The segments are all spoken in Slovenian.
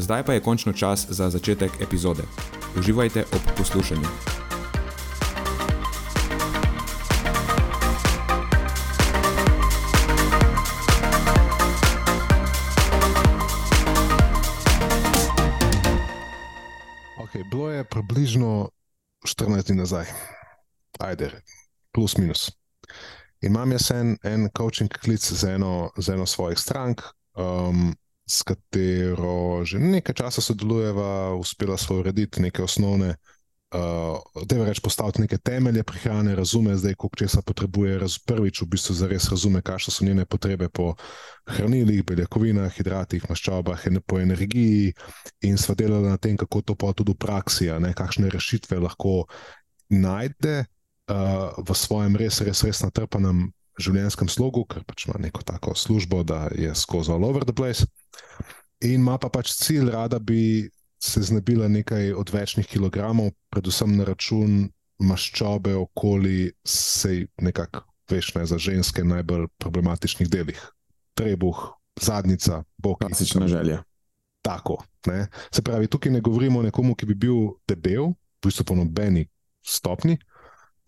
Zdaj pa je končno čas za začetek epizode. Uživajte ob poslušanju. Okay, bilo je približno 14 dni nazaj, ajde, plus minus. In imam jaz en, en coaching klic za eno, za eno svojih strank, um, s katero že nekaj časa sodelujeva, uspela smo urediti neke osnovne, uh, je reč postaviti neke temelje prehrane, razume zdaj, koliko česa potrebuje, raz, prvič v bistvu zares razume, kakšne so njene potrebe po hranilih, beljakovinah, hidratih, maščobah, po energiji in sva delala na tem, kako to pa tudi v praksi, ne, kakšne rešitve lahko najde. Uh, v svojem res, res, res natrpanem življenjskem slogu, ker pač ima neko tako službo, da je skozi all over the place. In ima pa pač cilj, rada bi se znebila nekaj odvečnih kilogramov, predvsem na račun maščobe okoli sej nekako vešne za ženske najbolj problematičnih delih. Trebuh, zadnica, bok. Klasična želja. Tako. Ne? Se pravi, tukaj ne govorimo o nekomu, ki bi bil debel, v bistvu po nobeni stopni,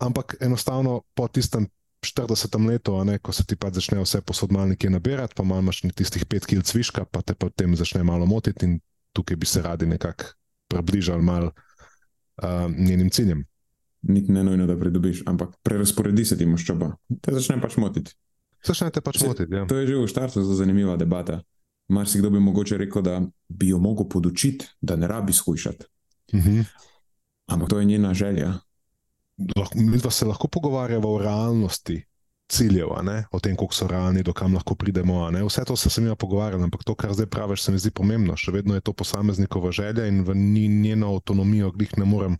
ampak enostavno po tistem 40 letu, ne, ko se ti pa začne vse posodmalnike nabirati, pa imaš tistih 5 kg cviška, pa te potem začne malo motiti in tukaj bi se radi nekako približali mal uh, njenim ciljem. Ni ne nujno, da pridobiš, ampak prerasporedi se ti maščoba. Te začne pač motiti. Začne te pač motiti. Ja. To je že v štartu zelo zanimiva debata. Mar si kdo bi mogoče rekel, da bi jo mogel podučiti, da ne rabi skušati. Uh mhm. -huh. Ampak to je njena želja mi pa se lahko pogovarjamo o realnosti ciljev, o tem, kako so realni, do kam lahko pridemo. Vse to se sem jim pogovarjal, ampak to, kar zdaj praviš, se mi zdi pomembno. Še vedno je to posameznikova želja in v njeno avtonomijo, glih ne morem.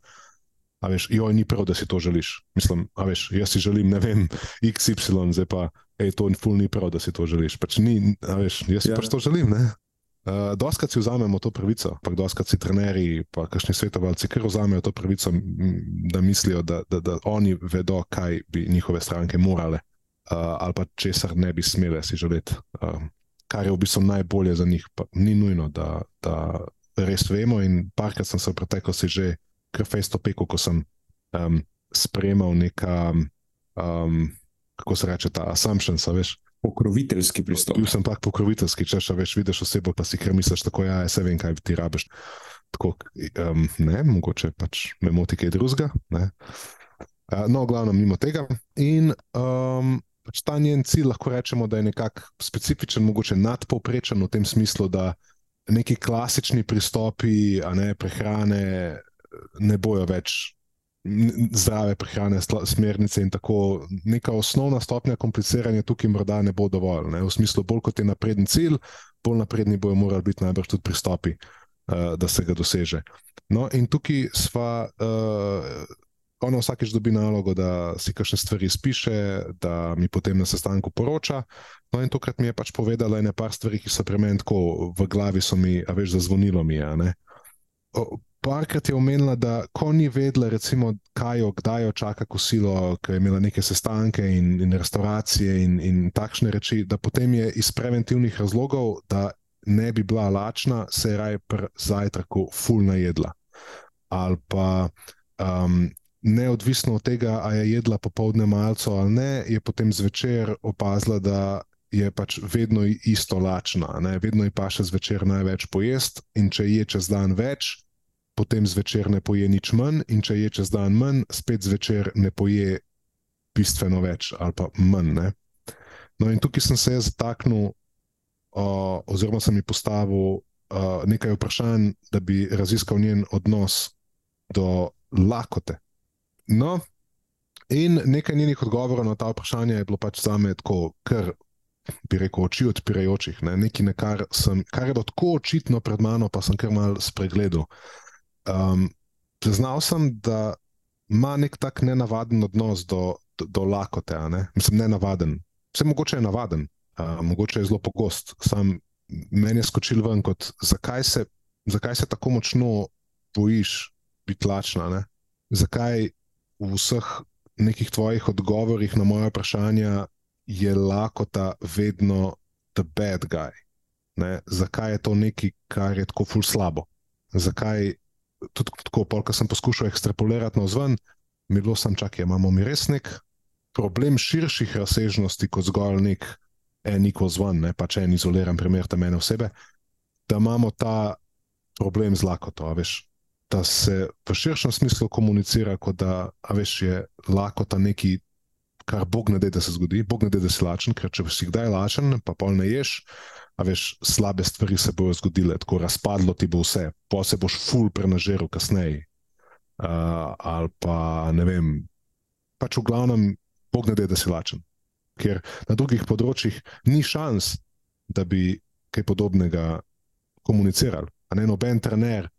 A veš, jo ni prav, da si to želiš. Mislim, a veš, jaz si želim, ne vem, XY, zdaj pa, hej, to ni ful, ni prav, da si to želiš. Pač ni, a veš, jaz si ja. pač to želim, ne? Uh, doskrat si vzamemo to pravico, pa doskrat si trenerji, pa kakšni svetovalci, ker vzamejo to pravico, da mislijo, da, da, da oni vedo, kaj bi njihove stranke morale uh, ali pa česar ne bi smele si želeti. Uh, kar je v bistvu najbolje za njih, pa ni nujno, da, da res vemo. In parkrat sem se v preteklosti že krfesto pekel, ko sem um, sprejemal neka, um, kako se reče, ta assumption, veš pokroviteljski pristop. Bil sem pa pokroviteljski, če še veš, vidiš osebo, pa si kar misliš, tako ja, se vem, kaj ti rabiš. Tako, um, ne, mogoče pač me moti kaj drugega. Uh, no, glavno, mimo tega. In um, pač ta njen cilj lahko rečemo, da je nekako specifičen, mogoče nadpovprečen v tem smislu, da neki klasični pristopi, a ne prehrane, ne bojo več zdrave prehrane, smernice in tako. Neka osnovna stopnja kompliciranja tukaj morda ne bo dovolj. Ne? V smislu, bolj kot je napreden cilj, bolj napredni bojo morali biti najbrž tudi pristopi, uh, da se ga doseže. No, in tukaj sva. Uh, Ona vsakeč dobi nalogo, da si kakšne stvari spiše, da mi potem na sestanku poroča. No, in tokrat mi je pač povedala nekaj stvari, ki so pri meni tako v glavi, so mi, a veš, zazvonilo mi je parkrat je omenila, da ko ni vedela, recimo, kaj jo, kdaj jo čaka kosilo, ker je imela neke sestanke in, in restauracije in, in takšne reči, da potem je iz preventivnih razlogov, da ne bi bila lačna, se je raje pri zajtrku fulna jedla. Ali pa um, neodvisno od tega, ali je jedla popoldne malce ali ne, je potem zvečer opazila, da. Je pač vedno isto lačna, ne? vedno je pa še zvečer največ pojest, in če je čez dan več, potem zvečer ne poje nič manj, in če je čez dan manj, spet zvečer ne poje bistveno več ali pa manj. Ne? No, in tukaj sem se zataknil, uh, oziroma sem ji postavil uh, nekaj vprašanj, da bi raziskal njen odnos do lakote. No, in nekaj njenih odgovorov na ta vprašanja je bilo pač za me tako, kar bi rekel, oči odpirajočih. Ne? Nekaj, ne kar, sem, kar je tako očitno pred mano, pa sem kar mal spregledal. Um, Znal sem, da ima nek tak nenavaden odnos do, do, do lakote. Ne? Mislim, ne navaden. Vse mogoče je navaden, uh, mogoče je zelo pogost. Sam meni je skočil ven, kot, zakaj, se, zakaj se tako močno bojiš biti lačna. Zakaj v vseh nekih tvojih odgovorih na moje vprašanja je lakota vedno the bad guy? Ne? Zakaj je to nekaj, kar je tako ful slabo? Zakaj tudi tako, ko sem poskušal ekstrapolirati na zven, mi bilo sam čak, imamo mi res nek problem širših razsežnosti kot zgolj nek en equals one, ne? pa če en izoliran primer te mene osebe, da imamo ta problem z lakoto, veš, da se v širšem smislu komunicira, kot da veš, je lakota nekaj, kar Bog ne da, da se zgodi, Bog ne da, da si lačen, ker če si kdaj lačen, pa pol ne ješ. A veš, slabe stvari se bodo zgodile, tako razpadlo ti bo vse, pa se boš ful prenažeril kasneje. Uh, ali pa ne vem, pač v glavnem, Bog ne da, da si lačen ker na drugih področjih ni šans, da bi kaj podobnega komunicirali. A ne noben trener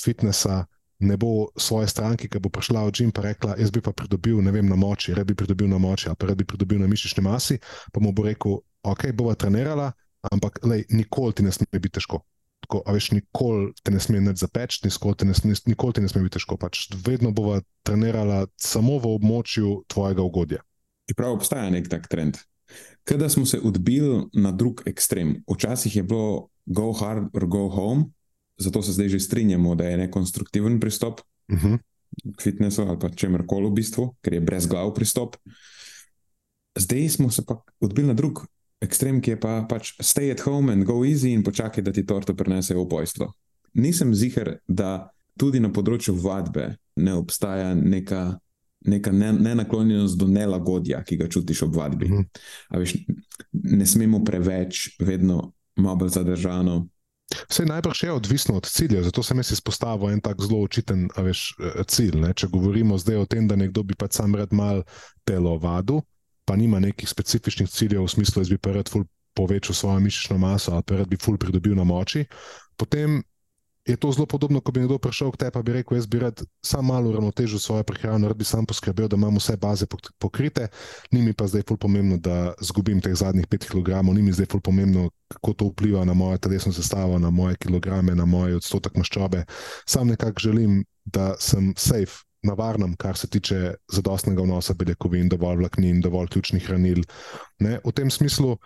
fitnesa ne bo svoje stranke, ki bo prišla v Džim in rekla: Jaz bi pa pridobil vem, na moči, red bi pridobil na moči, ali pa red bi pridobil na mišični masi. Pa mu bo rekel: Ok, bova trenirala, ampak lej, nikoli ti ne sme biti težko. Tako, a veš, nikoli te ne sme več zapeč, nikoli te ne nikoli te ne sme biti težko. Pač vedno bova trenirala samo v območju tvojega ugodja. Čeprav obstaja nek tak trend. Kada smo se odbili na drug ekstrem, včasih je bilo go hard or go home, zato se zdaj že strinjamo, da je nekonstruktiven pristop uh mhm. -huh. k fitnessu ali pa čemer koli v bistvu, ker je brez glav pristop. Zdaj smo se pa odbili na drug ekstrem, ki je pa pač stay at home and go easy in počakaj, da ti torto prenese v bojstvo. Nisem ziger, da tudi na področju vadbe ne obstaja neka neka nenaklonjenost do nelagodja, ki ga čutiš ob vadbi. Mm. Veš, ne smemo preveč, vedno malo bolj zadržano. Vse najbrž je odvisno od cilja, zato sem jaz izpostavil en tak zelo očiten veš, cilj. Ne? Če govorimo zdaj o tem, da nekdo bi pa sam rad mal telovadu, pa nima nekih specifičnih ciljev v smislu, da bi rad povečal svojo mišično maso ali pa rad bi ful pridobil na moči, potem je to zelo podobno, ko bi nekdo prišel k tebi in bi rekel: Jaz bi rad samo malo uravnotežil svojo prehrano, rad bi sam poskrbel, da imam vse baze pokrite, ni mi pa zdaj ful pomembno, da zgubim teh zadnjih 5 kg, ni mi zdaj ful pomembno, kako to vpliva na mojo telesno sestavo, na moje kilograme, na moj odstotek maščobe. Sam nekako želim, da sem safe. Na varnem, kar se tiče zadostnega vnosa beljakovin, dovolj vlaknin, dovolj ključnih hranil. Ne? V tem smislu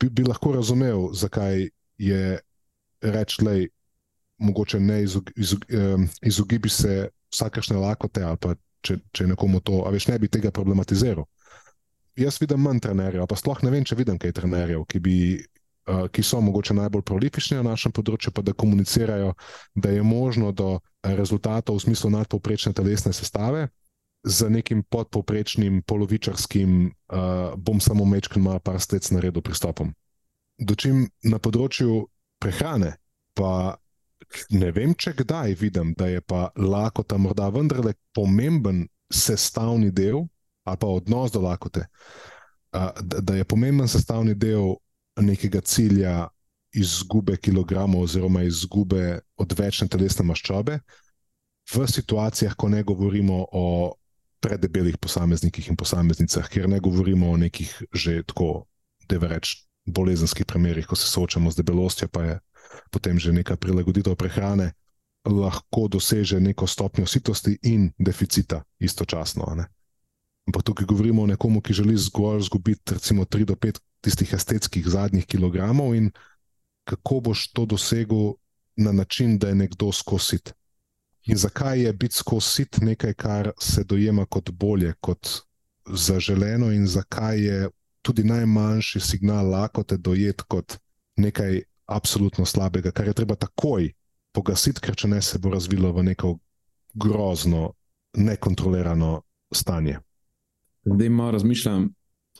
bi, bi lahko razumel, zakaj je reč, da mogoče ne izog, izog, izogibi se vsakršne lakote, ali pa če, če nekomu to, a veš, ne bi tega problematiziral. Jaz vidim manj trenerjev, pa sploh ne vem, če vidim kaj trenerjev, ki, bi, ki so mogoče najbolj prolifični na našem področju, pa da komunicirajo, da je možno do rezultatov v smislu nadpovprečne telesne sestave. Z nekim podpovprečnim, polovičarskim, uh, bom samo mečkal, malo par stec naredil pristopom. Dočim na področju prehrane, pa ne vem, če kdaj vidim, da je pa lakota morda vendarle pomemben sestavni del ali pa odnos do lakote, da je pomemben sestavni del nekega cilja izgube kilogramov oziroma izgube odvečne telesne maščobe v situacijah, ko ne govorimo o predebelih posameznikih in posameznicah, kjer ne govorimo o nekih že tako, da reč, bolezenskih primerih, ko se soočamo z debelostjo, pa je potem že neka prilagoditev prehrane, lahko doseže neko stopnjo sitosti in deficita istočasno. Ampak tukaj govorimo o nekomu, ki želi zgolj izgubiti, recimo, 3 do 5 tistih estetskih zadnjih kilogramov, in kako boš to dosegel na način, da je nekdo skosit. In zakaj je biti skosit nekaj, kar se dojema kot bolje, kot zaželeno, in zakaj je tudi najmanjši signal lakote dojet kot nekaj absolutno slabega, kar je treba takoj pogasiti, ker če ne se bo razvilo v neko grozno, nekontrolirano stanje. Zdaj malo razmišljam,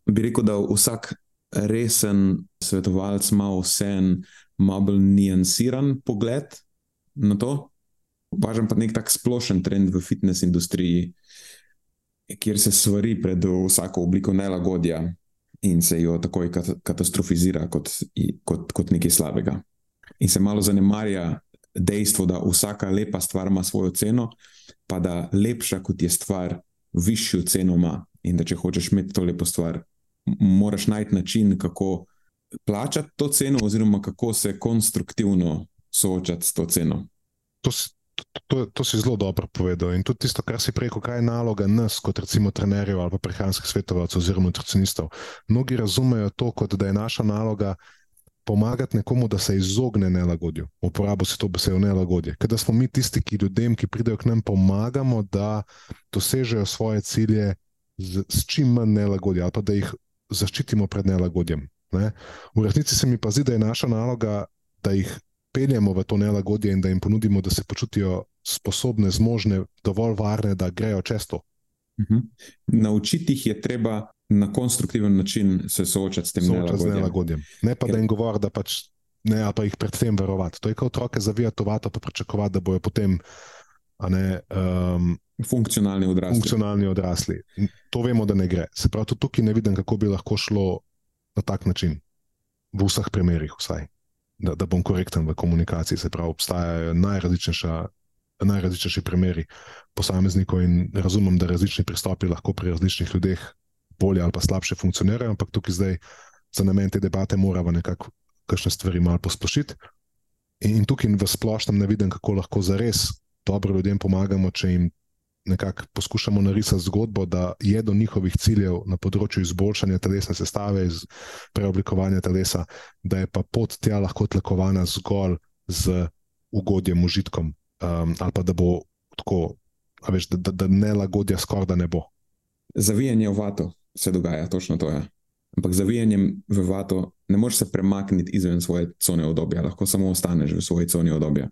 bi rekel, da vsak resen svetovalec ima vse en malo bolj nijansiran pogled na to. Važen pa nek tak splošen trend v fitness industriji, kjer se svari pred vsako obliko nelagodja in se jo takoj katastrofizira kot, kot, kot nekaj slabega. In se malo zanemarja dejstvo, da vsaka lepa stvar ima svojo ceno, pa da lepša kot je stvar, višjo ceno ima. In da če hočeš imeti to lepo stvar, moraš najti način, kako plačati to ceno, oziroma kako se konstruktivno soočati s to ceno. To, to, to si zelo dobro povedal. In tudi tisto, kar si rekel, kaj je naloga nas, kot recimo trenerjev ali prehranskih svetovalcev oziroma nutricionistov. Mnogi razumejo to, kot da je naša naloga pomagati nekomu, da se izogne nelagodju. Uporabo si to besedo nelagodje. Ker smo mi tisti, ki ljudem, ki pridejo k nam, pomagamo, da dosežejo svoje cilje z, z čim manj nelagodja ali pa da jih zaščitimo pred nelagodjem. Ne? V resnici se mi pa zdi, da je naša naloga, da jih peljemo v to nelagodje in da jim ponudimo, da se počutijo sposobne, zmožne, dovolj varne, da grejo čez to. Mhm. Naučiti jih je treba na konstruktiven način se soočati s tem nelagodjem. nelagodjem. Ne pa Ker... da jim govorijo, da pač ne, ali pa jih predtem verovati. To je kot otroke zavijati v vato, pa pričakovati, da bojo potem. Ne, um, funkcionalni odrasli. Funkcionalni odrasli. To vemo, da ne gre. Se pravi, tudi tukaj ne vidim, kako bi lahko šlo na tak način, v vseh primerih, vsaj, da, da bom korekten v komunikaciji. Se pravi, obstajajo najrazličnejši primeri posameznikov in razumem, da različni pristopi lahko pri različnih ljudeh bolje ali pa slabše funkcionirajo, ampak tukaj zdaj za namen te debate moramo nekako kakšne stvari malo posplošiti. In tukaj v splošnem ne vidim, kako lahko zares dobro ljudem pomagamo, če jim nekako poskušamo narisati zgodbo, da je do njihovih ciljev na področju izboljšanja telesne sestave, iz preoblikovanja telesa, da je pa pot tja lahko tlakovana zgolj z ugodjem, užitkom, um, ali pa da bo tako, veš, da, da, da ne lagodja skoraj da ne bo. Zavijanje v vato se dogaja, točno to je. Ampak zavijanjem v vato ne moreš se premakniti izven svoje cone obdobja, lahko samo ostaneš v svoji coni obdobja.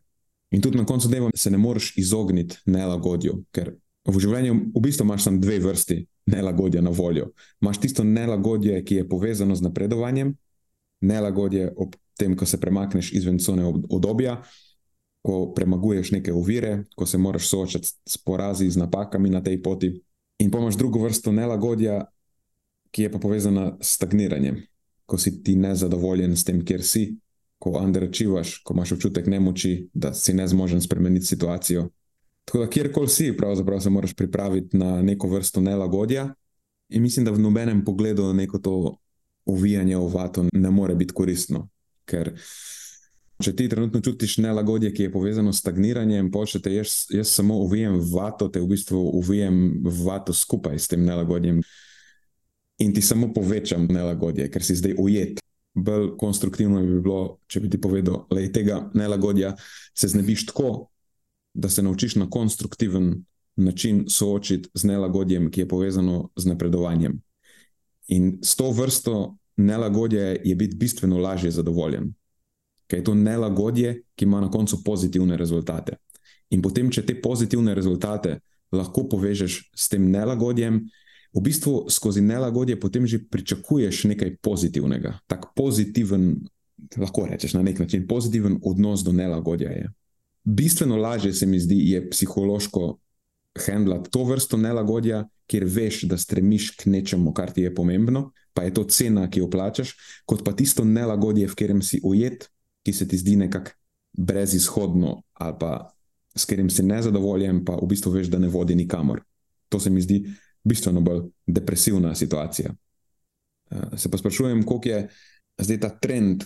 In tudi na koncu dneva se ne moreš izogniti nelagodju, ker v življenju v bistvu imaš samo dve vrsti nelagodja na voljo. Imáš tisto nelagodje, ki je povezano z napredovanjem, nelagodje ob tem, ko se premakneš izven cone obdobja, ko premaguješ neke ovire, ko se moraš soočati s porazi, z napakami na tej poti. In pa imaš drugo vrsto nelagodja, ki je pa povezana s stagniranjem, ko si ti nezadovoljen s tem, kjer si, ko underachivaš, ko imaš občutek nemoči, da si ne zmožen spremeniti situacijo, Tako da, kjerkoli si, pravzaprav se moraš pripraviti na neko vrsto nelagodja. In mislim, da v nobenem pogledu neko to uvijanje v vato ne more biti koristno. Ker če ti trenutno čutiš nelagodje, ki je povezano s stagniranjem, počete jaz, jaz samo uvijem v vato, te v bistvu uvijem v vato skupaj s tem nelagodjem. In ti samo povečam nelagodje, ker si zdaj ujet. Bolj konstruktivno bi bilo, če bi ti povedal, da tega nelagodja se znebiš tako, da se naučiš na konstruktiven način soočiti z nelagodjem, ki je povezano z napredovanjem. In s to vrsto nelagodja je biti bistveno lažje zadovoljen, ker je to nelagodje, ki ima na koncu pozitivne rezultate. In potem, če te pozitivne rezultate lahko povežeš s tem nelagodjem, v bistvu skozi nelagodje potem že pričakuješ nekaj pozitivnega. Tak pozitiven, lahko rečeš na nek način, pozitiven odnos do nelagodja je bistveno lažje se mi zdi, je psihološko handlati to vrsto nelagodja, kjer veš, da stremiš k nečemu, kar ti je pomembno, pa je to cena, ki jo plačaš, kot pa tisto nelagodje, v katerem si ujet, ki se ti zdi nekako brezizhodno ali pa s katerim si nezadovoljen, pa v bistvu veš, da ne vodi nikamor. To se mi zdi bistveno bolj depresivna situacija. Eh, se pa sprašujem, koliko je zdaj ta trend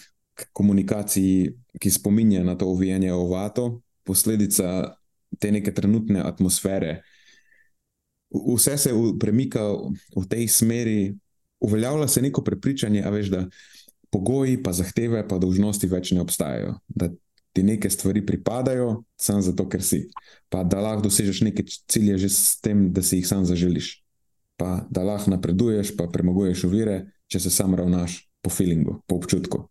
komunikaciji, ki spominja na to uvijanje v vato, posledica te neke trenutne atmosfere. Vse se premika v tej smeri, uveljavlja se neko prepričanje, veš, da pogoji, pa zahteve, pa dolžnosti več ne obstajajo. Da ti neke stvari pripadajo, samo zato, ker si. Pa da lahko dosežeš neke cilje že s tem, da si jih sam zaželiš. Pa da lahko napreduješ, pa premaguješ ovire, če se sam ravnaš po feelingu, po občutku.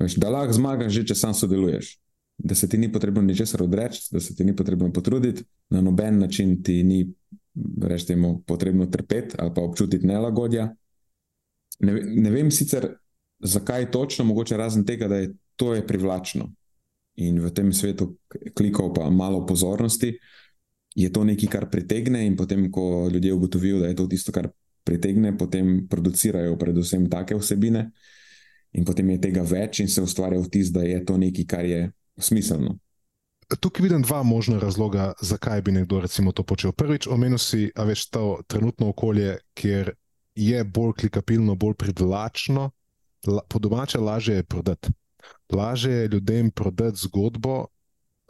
Veš, da lahko zmagaš, že če sam sodeluješ da se ti ni potrebno ničesar odreči, da se ti ni potrebno potruditi, na noben način ti ni rečemo, potrebno trpeti ali pa občutiti nelagodja. Ne, ne vem sicer, zakaj točno, mogoče razen tega, da je to je privlačno. In v tem svetu klikov pa malo pozornosti, je to nekaj, kar pritegne, in potem, ko ljudje ugotovijo, da je to tisto, kar pritegne, potem producirajo predvsem take vsebine, in potem je tega več, in se ustvarja vtis, da je to nekaj, kar je smiselno. Tukaj vidim dva možna razloga, zakaj bi nekdo recimo to počel. Prvič, omenil si, a veš, to trenutno okolje, kjer je bolj klikabilno, bolj privlačno, po domače lažje je prodati. Lažje je ljudem prodati zgodbo,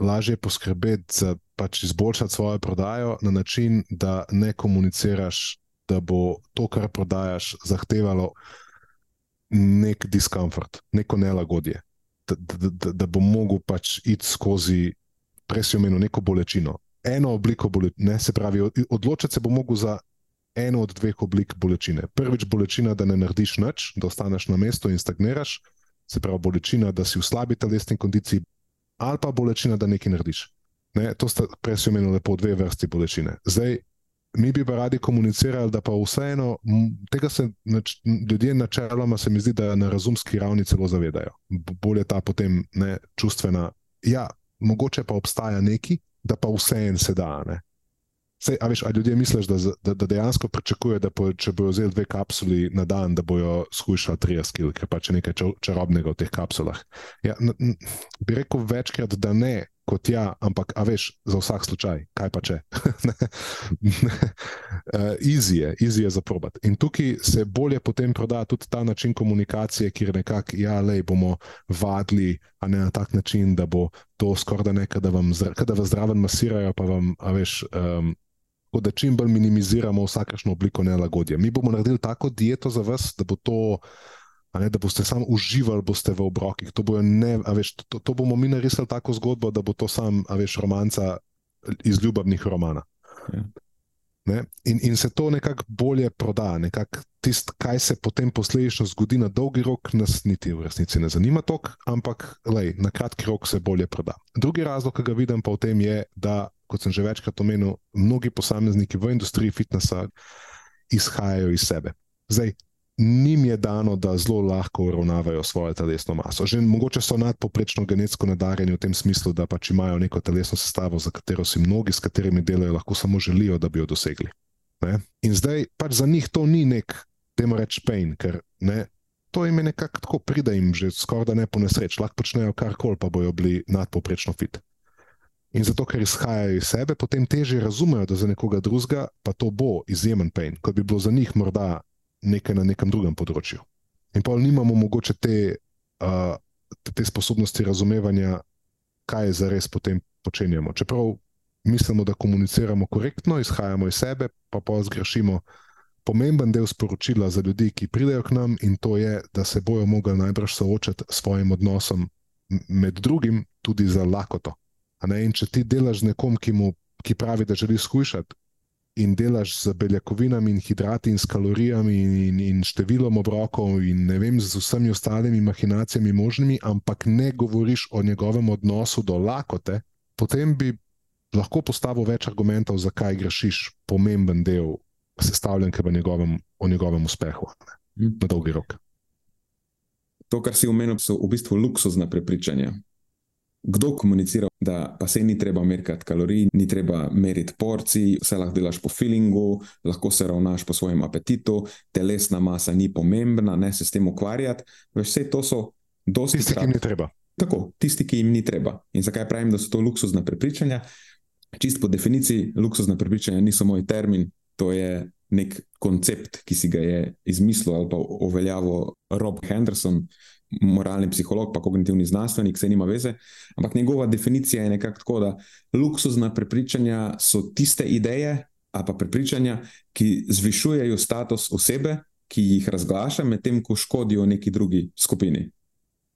lažje je poskrbeti za pač izboljšati svojo prodajo na način, da ne komuniciraš, da bo to, kar prodajaš, zahtevalo nek diskomfort, neko nelagodje. Da, da, da, da bo mogel pač iti skozi prej si omenil neko bolečino. Eno obliko bolečine, se pravi, odločiti se bo mogel za eno od dveh oblik bolečine. Prvič, bolečina, da ne narediš nič, da ostaneš na mestu in stagniraš, se pravi, bolečina, da si v slabi telesni kondiciji, ali pa bolečina, da nekaj narediš. Ne, to sta prej si omenili po dve vrsti bolečine. Zdaj, mi bi pa radi komunicirali, da pa vseeno, tega se nač, ljudje načeloma, se mi zdi, da na razumski ravni celo zavedajo. Bolje ta potem ne čustvena. Ja, mogoče pa obstaja neki, da pa vse en se da. Sej, a veš, a ljudje misliš, da, da, da dejansko pričakujejo, da po, če bojo vzeli dve kapsuli na dan, da bojo skušali 30 kg, ker pač je nekaj čarobnega v teh kapsulah. Ja, n, n, bi rekel večkrat, da ne, kot ja, ampak a veš, za vsak slučaj, kaj pa če. Easy je, easy je za probat. In tukaj se bolje potem proda tudi ta način komunikacije, kjer nekako, ja, le bomo vadili, a ne na tak način, da bo to skoraj da nekaj, da, da vas zraven masirajo, pa vam, a veš. Um, Da čim bolj minimiziramo vsakršno obliko nelagodja. Mi bomo naredili tako dieto za vas, da bo to ne, da boste samo uživali boste v obrokih. To, ne, veš, to, to bomo mi narisali tako zgodbo, da bo to sam, a veš, romanca iz ljubavnih romana. Ja. In, in se to nekako bolje proda, nekako tisto, kaj se potem posledično zgodi na dolgi rok, nas niti v resnici ne zanima toliko, ampak lej, na kratki rok se bolje proda. Drugi razlog, ki ga vidim pa v tem, je, da, kot sem že večkrat omenil, mnogi posamezniki v industriji fitnesa izhajajo iz sebe. Zdaj, njim je dano, da zelo lahko uravnavajo svojo telesno maso. Že mogoče so nadpoprečno genetsko nadarjeni v tem smislu, da pač imajo neko telesno sestavo, za katero si mnogi, s katerimi delajo, lahko samo želijo, da bi jo dosegli. Ne? In zdaj pač za njih to ni nek, temu reč, pain, ker ne, to jim je nekako tako, pride jim že skoraj da ne po nesreč, lahko počnejo karkoli, pa bojo bili nadpoprečno fit. In zato, ker izhajajo iz sebe, potem teže razumejo, da za nekoga drugega pa to bo izjemen pain, kot bi bilo za njih morda nekaj na nekem drugem področju. In pa nimamo mogoče te, uh, te sposobnosti razumevanja, kaj za res potem počenjamo. Čeprav mislimo, da komuniciramo korektno, izhajamo iz sebe, pa pa zgrešimo pomemben del sporočila za ljudi, ki pridejo k nam, in to je, da se bojo mogli najbrž soočati s svojim odnosom, med drugim tudi za lakoto. In če ti delaš z nekom, ki, mu, ki pravi, da želi skušati, in delaš z beljakovinami in hidrati in s kalorijami in, in, in številom obrokov in ne vem, z vsemi ostalimi mahinacijami možnimi, ampak ne govoriš o njegovem odnosu do lakote, potem bi lahko postavil več argumentov, zakaj grešiš pomemben del sestavljanke v njegovem, o njegovem uspehu ne, na dolgi rok. To, kar si omenil, so v bistvu luksuzna prepričanja. Kdo komunicira, da pa se ni treba meriti kalorij, ni treba meriti porcij, vse lahko delaš po feelingu, lahko se ravnaš po svojem apetitu, telesna masa ni pomembna, ne se s tem ukvarjati. Vse to so dosti tisti, ki jim ni treba. Tako, tisti, ki jim ni treba. In zakaj pravim, da so to luksuzna prepričanja? Čist po definiciji, luksuzna prepričanja niso moj termin, to je nek koncept, ki si ga je izmislil ali pa uveljavil Rob Henderson moralni psiholog, pa kognitivni znanstvenik, se nima veze. Ampak njegova definicija je nekako tako, da luksuzna prepričanja so tiste ideje ali pa prepričanja, ki zvišujejo status osebe, ki jih razglaša, medtem ko škodijo neki drugi skupini.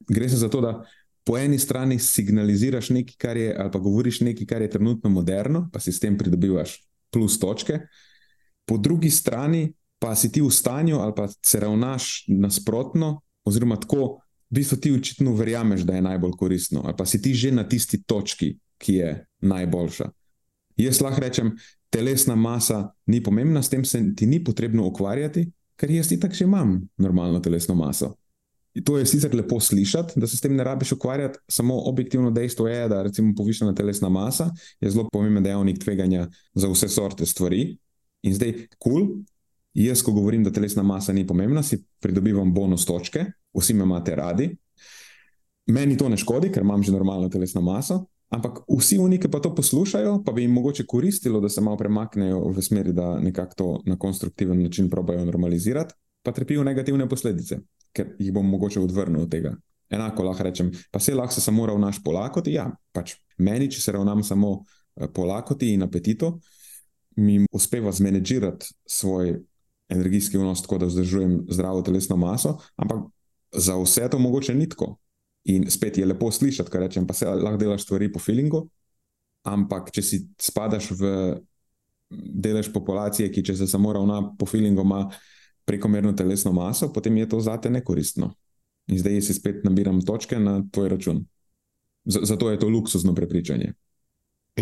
Gre se za to, da po eni strani signaliziraš nekaj, kar je, ali pa govoriš nekaj, kar je trenutno moderno, pa si s tem pridobivaš plus točke, po drugi strani pa si ti v stanju ali pa se ravnaš nasprotno, oziroma tako, v bistvu ti očitno verjameš, da je najbolj koristno, ali pa si ti že na tisti točki, ki je najboljša. Jaz lahko rečem, telesna masa ni pomembna, s tem se ti ni potrebno ukvarjati, ker jaz ti tako že imam normalno telesno maso. To je sicer lepo slišati, da se s tem ne rabiš ukvarjati, samo objektivno dejstvo je, da recimo povišena telesna masa je zelo pomemben dejavnik tveganja za vse sorte stvari. In zdaj, kul, cool, jaz, ko govorim, da telesna masa ni pomembna, si pridobivam bonus točke, vsi me imate radi. Meni to ne škodi, ker imam že normalno telesno maso, ampak vsi oni, ki pa to poslušajo, pa bi jim mogoče koristilo, da se malo premaknejo v smeri, da nekako to na konstruktiven način probajo normalizirati, pa trpijo negativne posledice ker jih bom mogoče odvrnil od tega. Enako lahko rečem, pa se lahko samo ravnaš po lakoti. Ja, pač meni, če se ravnam samo eh, po lakoti in apetitu, mi uspeva zmanjšati svoj energijski vnos, tako da vzdržujem zdravo telesno maso, ampak za vse to mogoče ni tako. In spet je lepo slišati, kar rečem, pa se lahko delaš stvari po feelingu, ampak če si spadaš v delež populacije, ki če se samo ravna po feelingu, ima prekomerno telesno maso, potem je to zate nekoristno. In zdaj si spet nabiram točke na tvoj račun. Z zato je to luksuzno prepričanje.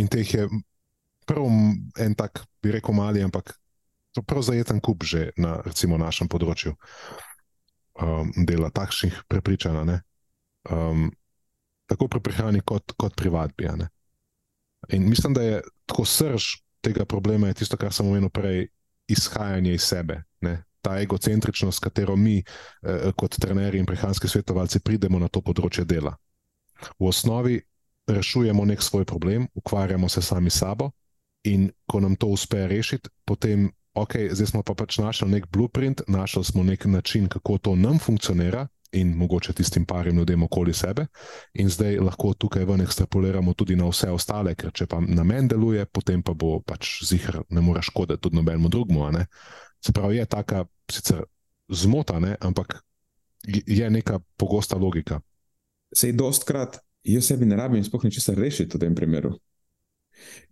In teh je prvo en tak, bi rekel, mali, ampak prav zajeten kup že na recimo, našem področju um, dela takšnih prepričanj. Um, tako pri prehrani, kot, kot pri vadbi. In mislim, da je tako srž tega problema, tisto, kar sem omenil prej, izhajanje iz sebe. Ne? ta egocentričnost, s katero mi, eh, kot trenerji in prehranski svetovalci, pridemo na to področje dela. V osnovi rešujemo nek svoj problem, ukvarjamo se sami s sabo, in ko nam to uspe rešiti, potem, ok, zdaj smo pa pač našli nek blueprint, našli smo nek način, kako to nam funkcionira. In mogoče tistim parim ljudem okoli sebe, in zdaj lahko tukaj ven ekstrapoliramo tudi na vse ostale, ker če pa na meni deluje, potem pa bo pač zihar, ne more škoditi tudi nobenemu drugemu. Se pravi, je taka sicer zmota, ne, ampak je neka pogosta logika. Sej dostkrat, jaz sebi ne rabim sploh ničesar rešiti v tem primeru.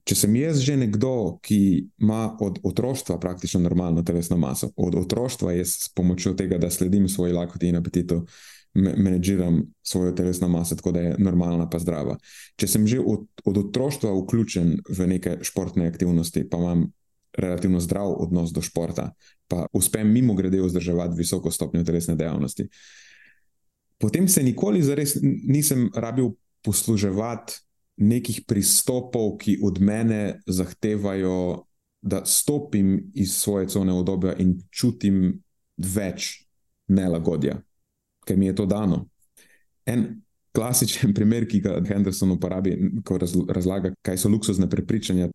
Če sem jaz že nekdo, ki ima od otroštva praktično normalno telesno maso, od otroštva jaz s pomočjo tega, da sledim svoji lakoti in apetitu, menedžiram svojo telesno maso, tako da je normalna pa zdrava. Če sem že od, od otroštva vključen v neke športne aktivnosti, pa imam relativno zdrav odnos do športa, pa uspem mimo grede vzdrževati visoko stopnjo telesne dejavnosti. Potem se nikoli zares nisem rabil posluževati nekih pristopov, ki od mene zahtevajo, da stopim iz svoje cone obdobja in čutim več nelagodja, ker mi je to dano. En klasičen primer, ki ga Henderson uporabi, ko razlaga, kaj so luksuzne prepričanja,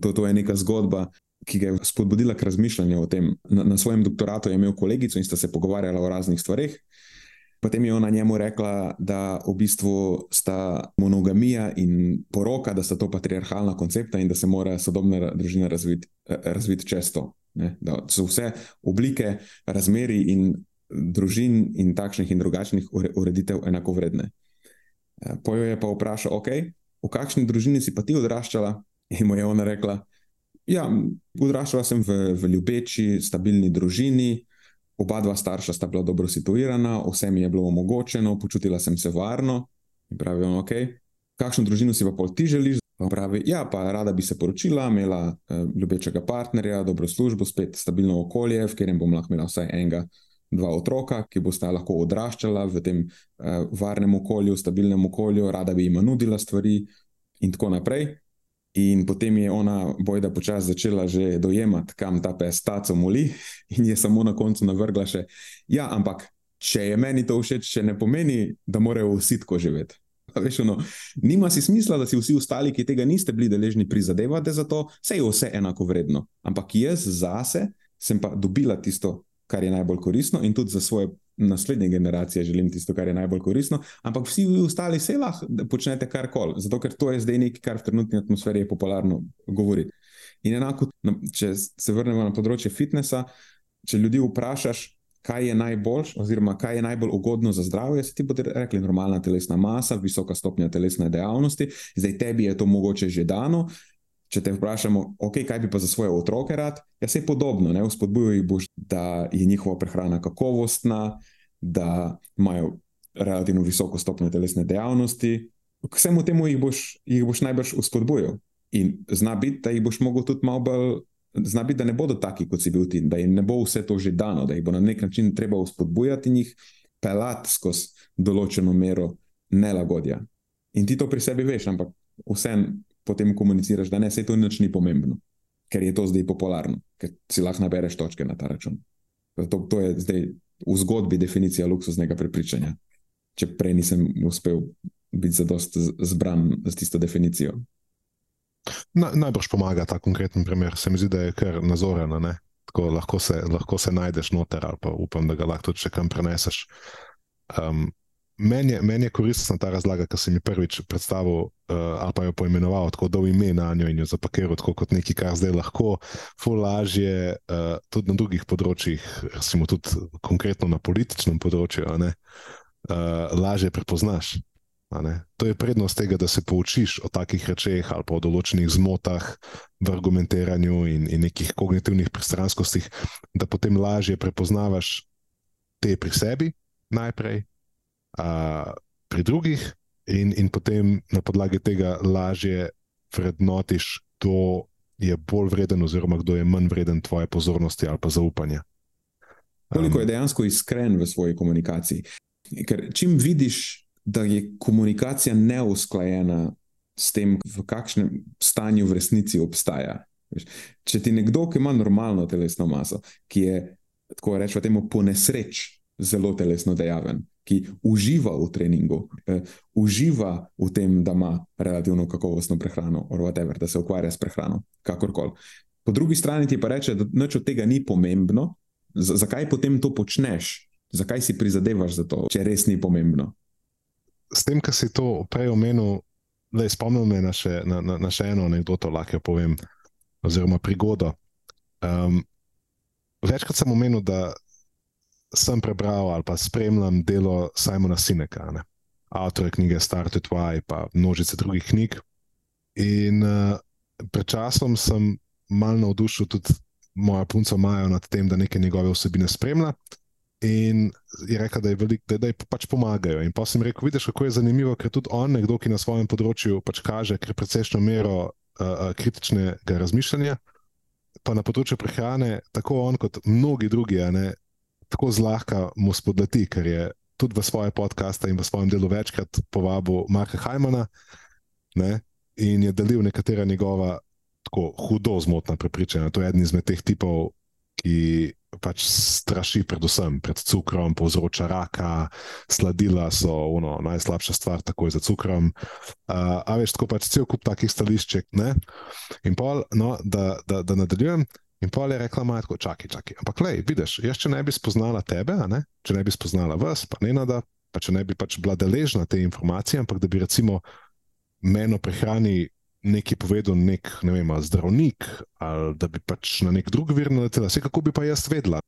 To, to je neka zgodba, ki ga je spodbudila k razmišljanju o tem. Na, na svojem doktoratu je imel kolegico in sta se pogovarjala o raznih stvareh. Potem je ona njemu rekla, da v bistvu sta monogamija in poroka, da sta to patriarhalna koncepta in da se mora sodobna družina razviti razvit čez to. Ne? Da so vse oblike razmeri in družin in takšnih in drugačnih ureditev enako vredne. Pojo je pa vprašal, ok, v kakšni družini si pa ti odraščala? In mu je ona rekla, ja, odraščala sem v, v ljubeči, stabilni družini, oba dva starša sta bila dobro situirana, vse mi je bilo omogočeno, počutila sem se varno. In pravi, on, ok, kakšno družino si pa pol ti želiš? Pa pravi, ja, pa rada bi se poročila, imela uh, ljubečega partnerja, dobro službo, spet stabilno okolje, v katerem bom lahko imela vsaj enega. Dva otroka, ki bosta lahko odraščala v tem uh, varnem okolju, stabilnem okolju, rada bi jim nudila stvari, in tako naprej. In potem je ona, bojda, počasi začela že dojemati, kam ta pes taco moli, in je samo na koncu navrgla še: Ja, ampak če je meni to všeč, še ne pomeni, da morajo vsi tako živeti. Veš, ono, nima si smisla, da si vsi ostali, ki tega niste bili deležni, prizadevate za to, vse je vse enako vredno. Ampak jaz zase sem pa dobila tisto, kar je najbolj koristno, in tudi za svoje naslednje generacije želim tisto, kar je najbolj koristno, ampak vsi ostali se lahko počnete karkoli, zato ker to je zdaj nekaj, kar v trenutni atmosferi je popularno govoriti. In enako, če se vrnemo na področje fitnesa, če ljudi vprašaš, kaj je najboljš, oziroma kaj je najbolj ugodno za zdravje, se ti bodo rekli: normalna telesna masa, visoka stopnja telesne dejavnosti, zdaj tebi je to mogoče že dano. Če te vprašamo, okay, kaj bi pa za svoje otroke rad, ja, se je podobno. Spodbujal jih boš, da je njihova prehrana kakovostna, da imajo relativno visoko stopnjo telesne dejavnosti. K vsemu temu jih boš, jih boš najbrž uspodbujal. In zna biti, da jih boš mogel tudi malo bolj, zna biti, da ne bodo taki, kot si bil ti, da jim ne bo vse to že dano, da jih bo na nek način treba uspodbujati in jih pelati skozi določeno mero nelagodja. In ti to pri sebi veš, ampak vsem potem komuniciraš, da ne, se to nič ni pomembno, ker je to zdaj popularno, ker si lahko nabereš točke na ta račun. To, to je zdaj v zgodbi definicija luksuznega prepričanja. Če prej nisem uspel biti zadost zbran z tisto definicijo. Na, najbrž pomaga ta konkreten primer, se mi zdi, da je kar nazoren. Tako lahko se, lahko se najdeš noter, ali pa upam, da ga lahko tudi kam preneseš. Um, Meni je, men je koristna ta razlaga, ki si mi prvič predstavil, uh, ali pa jo poimenoval, tako da v ime na njo in jo zapakiral kot nekaj, kar zdaj lahko, fu lažje, uh, tudi na drugih področjih, recimo tudi konkretno na političnem področju, uh, lažje prepoznaš. To je prednost tega, da se poučiš o takih rečeh ali pa o določenih zmotah v argumentiranju in, in nekih kognitivnih pristranskostih, da potem lažje prepoznavaš te pri sebi najprej pri drugih, in, in potem na podlagi tega lažje vrednotiš, kdo je bolj vreden, oziroma kdo je manj vreden tvoje pozornosti ali pa zaupanja. Koliko je dejansko iskren v svoji komunikaciji? Ker čim vidiš, da je komunikacija neusklajena s tem, v kakšnem stanju v resnici obstaja. Če ti nekdo, ki ima normalno telesno maso, ki je, tako rečemo, po nesreč zelo telesno dejaven, ki uživa v treningu, eh, uživa v tem, da ima relativno kakovostno prehrano, whatever, da se ukvarja s prehrano, kakorkoli. Po drugi strani ti pa reče, da nič od tega ni pomembno, Z zakaj potem to počneš, zakaj si prizadevaš za to, če res ni pomembno. S tem, kar si to prej omenil, da je spomnil me na še, na, na, na še eno anegdoto, lahko povem, oziroma prigodo. Um, večkrat sem omenil, da sem prebral ali pa spremljam delo Simona Sineka, ne? avtorja knjige Start with Why, pa množice drugih knjig. In uh, pred časom sem mal navdušil tudi moja punca Maja nad tem, da nekaj njegove vsebine spremlja. In je rekel, da je velik, da, da je pač pomagajo. In pa sem rekel, vidiš, kako je zanimivo, ker tudi on, nekdo, ki na svojem področju pač kaže, precejšno mero uh, kritičnega razmišljanja, pa na področju prehrane, tako on kot mnogi drugi, ne, tako zlahka mu spodleti, ker je tudi v svoje podcaste in v svojem delu večkrat povabil Marka Hajmana ne, in je delil nekatera njegova tako hudo zmotna prepričanja. To je eden izmed teh tipov, ki pač straši predvsem pred cukrom, povzroča raka, sladila so ono, najslabša stvar, takoj za cukrom. Uh, a veš, tako pač cel kup takih stališček. In pol, no, da, da, da nadaljujem. In pa je rekla, da je tako, čakaj, čakaj. Ampak, lej, vidiš, jaz če ne bi spoznala tebe, ne? če ne bi spoznala vas, pa ne nada, pa če ne bi pač bila deležna te informacije, ampak da bi recimo meni prehrani nekaj povedal nek ne vem, zdravnik ali da bi pač na nek drug vir naletela, vse kako bi pa jaz vedela.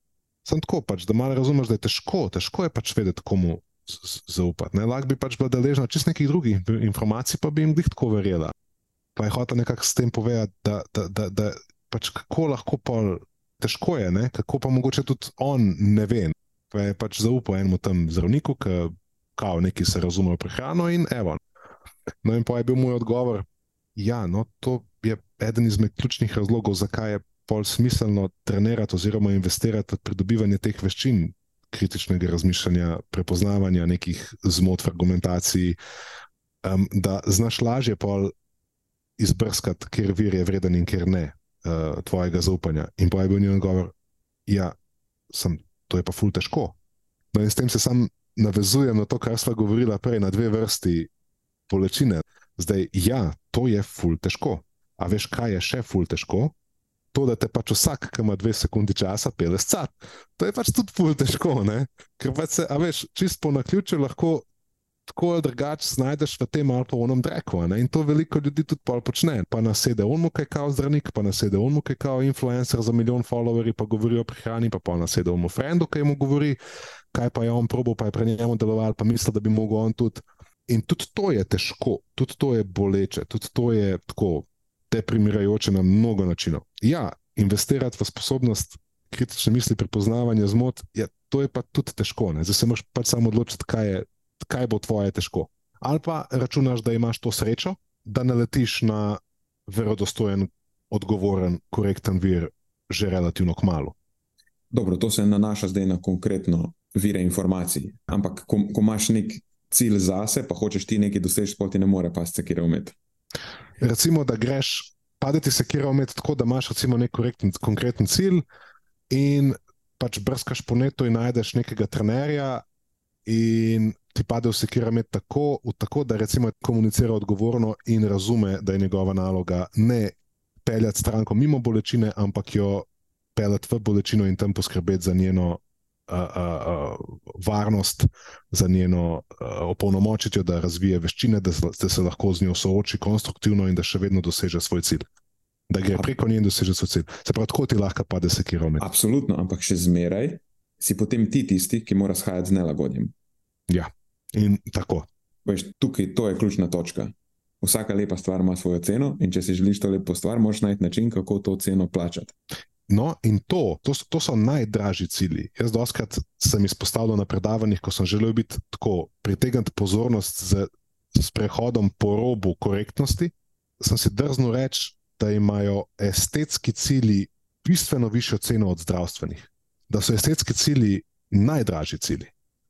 Sem tako, pač, da malo razumeš, da je težko, težko je pač vedeti, komu zaupati. Lahko bi pač bila deležna čist nekih drugih informacij, pa bi jim jih tako verjela. Pa je hotel nekako s tem povedati, da, da, da, da pač kako lahko pa težko je, ne? kako pa mogoče tudi on ne ve. Pa je pač zaupal enemu tam zdravniku, ki kao neki se razume v prehrano in evo. No in pa je bil moj odgovor, ja, no to je eden izmed ključnih razlogov, zakaj je pol smiselno trenirati oziroma investirati v pridobivanje teh veščin kritičnega razmišljanja, prepoznavanja nekih zmot v argumentaciji, um, da znaš lažje pol izbrskati, kjer vir je vreden in kjer ne uh, tvojega zaupanja. In pa je bil njen odgovor, ja, sem, to je pa ful težko. No, in s tem se sam navezujem na to, kar smo govorili prej, na dve vrsti bolečine. Zdaj, ja, to je ful težko. A veš, kaj je še ful težko? To, da te pač vsak, ki ima dve sekunde časa, pele scat. To je pač tudi ful težko, ne? ker pač se, a veš, čisto po naključju lahko tako ali drugače znajdeš v tem ali pa onem dreku. In to veliko ljudi tudi počne. Pa na sede on, ki je kao zdravnik, pa na sede on, ki je kao influencer za milijon followerji, pa govori o prehrani, pa pa na sede on, frendu, ki mu govori, kaj pa je on probo, pa je pri njemu deloval, pa misli, da bi mogel on tudi. In tudi to je težko, tudi to je boleče, tudi to je tako deprimirajoče na mnogo načinov. Ja, investirati v sposobnost kritične misli, prepoznavanja zmot, ja, to je pa tudi težko. Ne? Zdaj se moraš pač samo odločiti, kaj je kaj bo tvoje težko. Ali pa računaš, da imaš to srečo, da naletiš na verodostojen, odgovoren, korekten vir že relativno kmalo. Dobro, to se nanaša zdaj na konkretno vire informacij. Ampak, ko, ko imaš nek cilj zase, pa hočeš ti nekaj doseči, pa ti ne more pasti sekira umet. Recimo, da greš, padeti sekira umet tako, da imaš recimo nek korekten, konkreten cilj in pač brskaš po netu in najdeš nekega trenerja in ti pade v sekira umet tako, tako, da recimo komunicira odgovorno in razume, da je njegova naloga ne peljati stranko mimo bolečine, ampak jo peljati v bolečino in tam poskrbeti za njeno uh, uh, varnost, za njeno uh, opolnomočitev, da razvije veščine, da, da se lahko z njo sooči konstruktivno in da še vedno doseže svoj cilj. Da gre preko nje in doseže svoj cilj. Se pravi, tako ti lahko pade se kilometr. Absolutno, ampak še zmeraj si potem ti tisti, ki mora shajati z nelagodjem. Ja, in tako. Veš, tukaj to je ključna točka. Vsaka lepa stvar ima svojo ceno, in če si želiš to lepo stvar, moraš najti način, kako to ceno plačati. No, in to, to, to so najdražji cilji. Jaz doskrat sem izpostavljal na predavanjih, ko sem želel biti tako pritegniti pozornost z, z prehodom po robu korektnosti. Sem si drznil reči, da imajo estetski cilji bistveno višjo ceno od zdravstvenih. Da so estetski cilji najdražji cilji.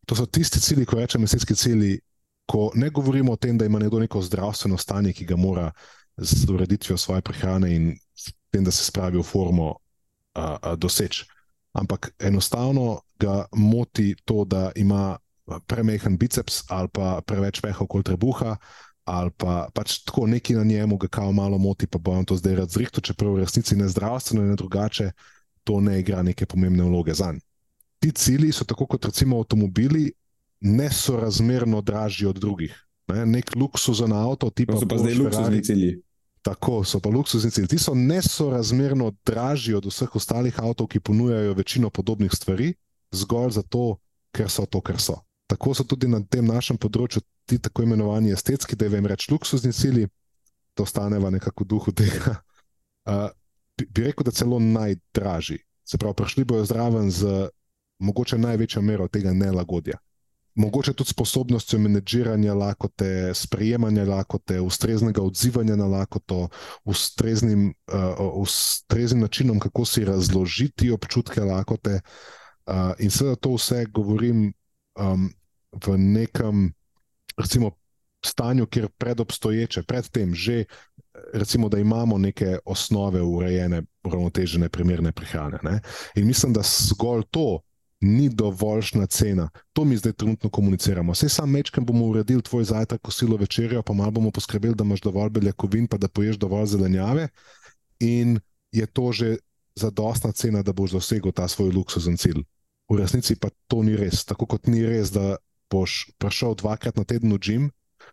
To so tisti cilji, ko rečem estetski cilji, ko ne govorimo o tem, da ima nekdo neko zdravstveno stanje, ki ga mora z ureditvijo svoje prehrane in tem, da se spravi v formo doseči. Ampak enostavno ga moti to, da ima premehen biceps ali pa preveč peha okoli trebuha. Ali pa pač tako neki na njemu, ga kao malo moti, pa bo on to zdaj razrihtel, čeprav v resnici ne zdravstveno, ne drugače, to ne igra neke pomembne vloge za njega. Ti cilji so tako kot recimo avtomobili, nesorazmerno dražji od drugih. Ne? Nek luksuzen avto, ti pa, pa zdaj luksuzni cilji. Tako so pa luksuzni cilji. Ti so nesorazmerno dražji od vseh ostalih avtomobilov, ki ponujajo večino podobnih stvari, zgolj zato, ker so to, kar so. Tako so tudi na tem našem področju ti tako imenovani estetski, da jim rečem luksuzni cilji, da ostaneva nekako v duhu tega. Uh, bi, bi rekel, da celo najdražji. Se pravi, prišli bojo zraven z mogoče največjo mero tega nelagodja mogoče tudi sposobnostjo menedžiranja lakote, sprejemanja lakote, ustreznega odzivanja na lakoto, ustreznim, uh, ustreznim načinom, kako si razložiti občutke lakote. Uh, in seveda to vse govorim um, v nekem, recimo, stanju, kjer predobstoječe, predtem že. Recimo, da imamo neke osnove urejene, uravnotežene, primerne prehrane. Ne? In mislim, da zgolj to, ni dovoljšna cena. To mi zdaj trenutno komuniciramo. Vse sam mečkam bomo uredili tvoj zajtrk, kosilo večerjo, pa malo bomo poskrbeli, da imaš dovolj beljakovin, pa da poješ dovolj zelenjave. In je to že zadostna cena, da boš dosegel ta svoj luksuzen cilj. V resnici pa to ni res. Tako kot ni res, da boš prišel dvakrat na teden v gim,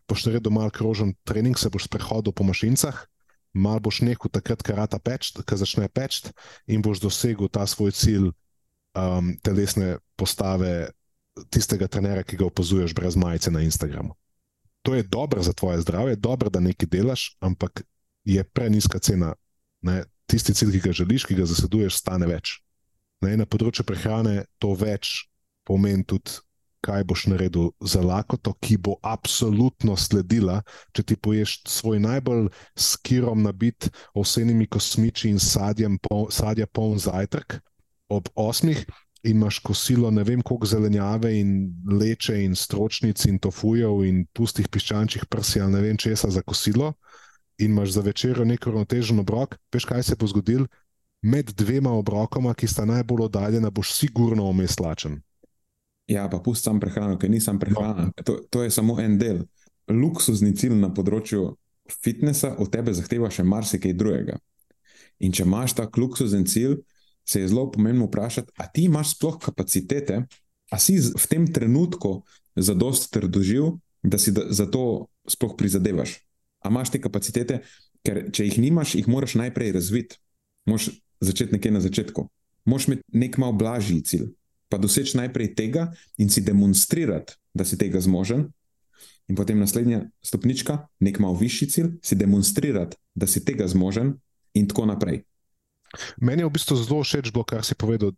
boš naredil mal krožen trening, se boš sprehodil po mašincah. Mal boš nehal takrat, ko začne peč, in boš dosegel ta svoj cilj, um, telesne postave tistega trenera, ki ga opazuješ brez majice na Instagramu. To je dobro za tvoje zdravje, dobro, da nekaj delaš, ampak je preniska cena. Ne? Tisti cilj, ki ga želiš, ki ga zaseduješ, stane več. Ne? Na področju prehrane to več pomeni tudi, kaj boš naredil za lakoto, ki bo absolutno sledila, če ti poješ svoj najbolj skirom nabit ovsenimi kosmiči in sadjem, pol, sadja poln zajtrk ob osmih in imaš kosilo, ne vem, koliko zelenjave in leče in stročnic in tofujev in pustih piščančjih prsi ali ne vem česa za kosilo, in imaš za večerjo neko ravnotežen obrok, veš, kaj se bo zgodil. Med dvema obrokoma, ki sta najbolj oddaljena, boš sigurno vmes lačen. Ja, pa pusti sam prehrano, ker nisem prehrana. No. To, to je samo en del. Luksuzni cilj na področju fitnesa od tebe zahteva še marsikaj drugega. In če imaš tak luksuzen cilj, se je zelo pomembno vprašati, ali ti imaš sploh kapacitete, ali si v tem trenutku za dost trdoživ, da si za to sploh prizadevaš. Ali imaš te kapacitete, ker če jih nimaš, jih moraš najprej razviti. Moš začeti nekje na začetku. Moš imeti nek mal blažji cilj, pa doseči najprej tega in si demonstrirati, da si tega zmožen. In potem naslednja stopnička, nek mal višji cilj, si demonstrirati, da si tega zmožen, in tako naprej. Meni je v bistvu zelo všeč bilo, kar si povedal,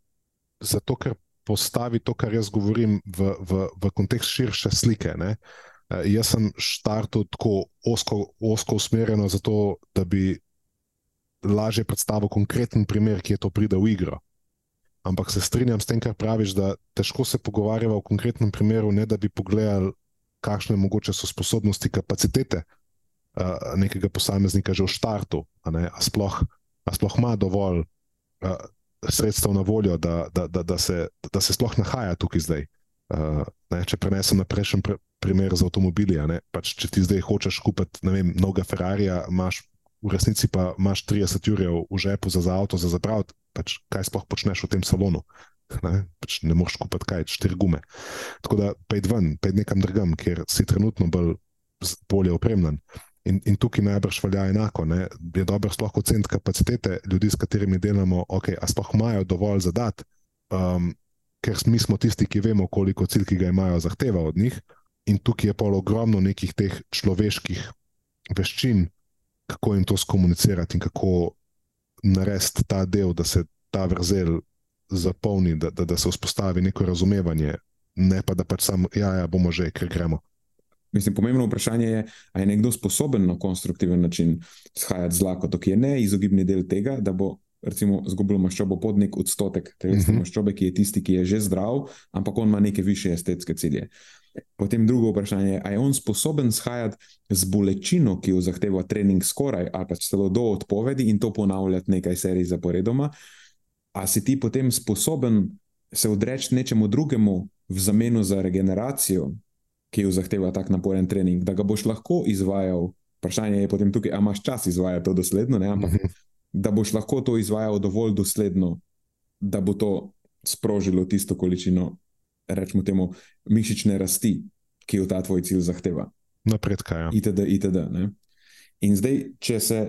zato ker postavi to, kar jaz govorim, v, v, v kontekst širše slike. Ne? Jaz sem štartil tako osko, osko usmerjeno, zato da bi lažje predstavil konkreten primer, ki je to pridel v igro. Ampak se strinjam s tem, kar praviš, da težko se pogovarjava o konkretnem primeru, ne da bi pogledali, kakšne mogoče so sposobnosti, kapacitete uh, nekega posameznika že v štartu, a, a, sploh, a sploh ima dovolj uh, sredstev na voljo, da, da, da, da, se, da se sploh nahaja tukaj zdaj. Uh, ne, če prenesem na prejšnji pr primer z avtomobili, pač, če ti zdaj hočeš kupiti novega Ferrarija, imaš v resnici pa imaš 30 ur v žepu za, za avto, za zapraviti, pač, kaj sploh počneš v tem salonu. Ne, pač ne moreš kupiti kaj, štiri gume. Tako da pej ven, pej nekam drugam, kjer si trenutno bolj bolje opremljen. In, in tukaj najbrž velja enako. Ne? Je dobro sploh oceniti kapacitete ljudi, s katerimi delamo, okay, a sploh imajo dovolj za dat, um, ker mi smo tisti, ki vemo, koliko cilj, ki ga imajo, zahteva od njih. In tukaj je pa ogromno nekih teh človeških veščin, kako jim to skomunicirati in kako narediti ta del, da se ta vrzel zapolni, da, da, da se vzpostavi neko razumevanje, ne pa da pač samo, ja, ja, bomo že, ker gremo. Mislim, pomembno vprašanje je, ali je nekdo sposoben na konstruktiven način shajati z lakoto, ki je neizogibni del tega, da bo recimo zgubil maščobo pod nek odstotek telesne uh mhm. -huh. maščobe, ki je tisti, ki je že zdrav, ampak on ima neke više estetske cilje. Potem drugo vprašanje je, ali je on sposoben shajati z bolečino, ki jo zahteva trening skoraj ali pa celo do odpovedi in to ponavljati nekaj serij zaporedoma. A si ti potem sposoben se odreči nečemu drugemu v zameno za regeneracijo, ki jo zahteva tak naporen trening, da ga boš lahko izvajal. Vprašanje je potem tukaj, ali imaš čas izvajati to dosledno, ne? ampak mhm. da boš lahko to izvajal dovolj dosledno, da bo to sprožilo tisto količino, rečemo temu, mišične rasti, ki jo ta tvoj cilj zahteva. Napredka. Ja. Itd. itd. In zdaj, če se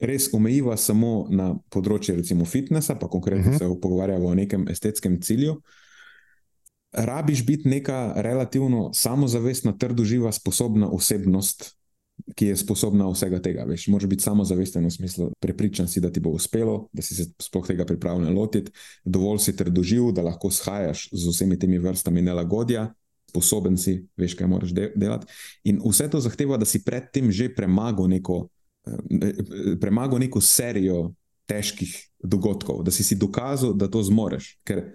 res omejiva samo na področje, recimo, fitnesa, pa konkretno uh mhm. -huh. se pogovarjamo o nekem estetskem cilju rabiš biti neka relativno samozavestna, trdoživa, sposobna osebnost, ki je sposobna vsega tega. Veš, moraš biti samozavesten v smislu, prepričan si, da ti bo uspelo, da si se sploh tega pripravljen lotiti, dovolj si trdoživ, da lahko shajaš z vsemi temi vrstami nelagodja. Sposoben si, veš, kaj moraš de delati. In vse to zahteva, da si predtem že premagal neko, eh, premagal neko serijo težkih dogodkov, da si si dokazal, da to zmoreš. Ker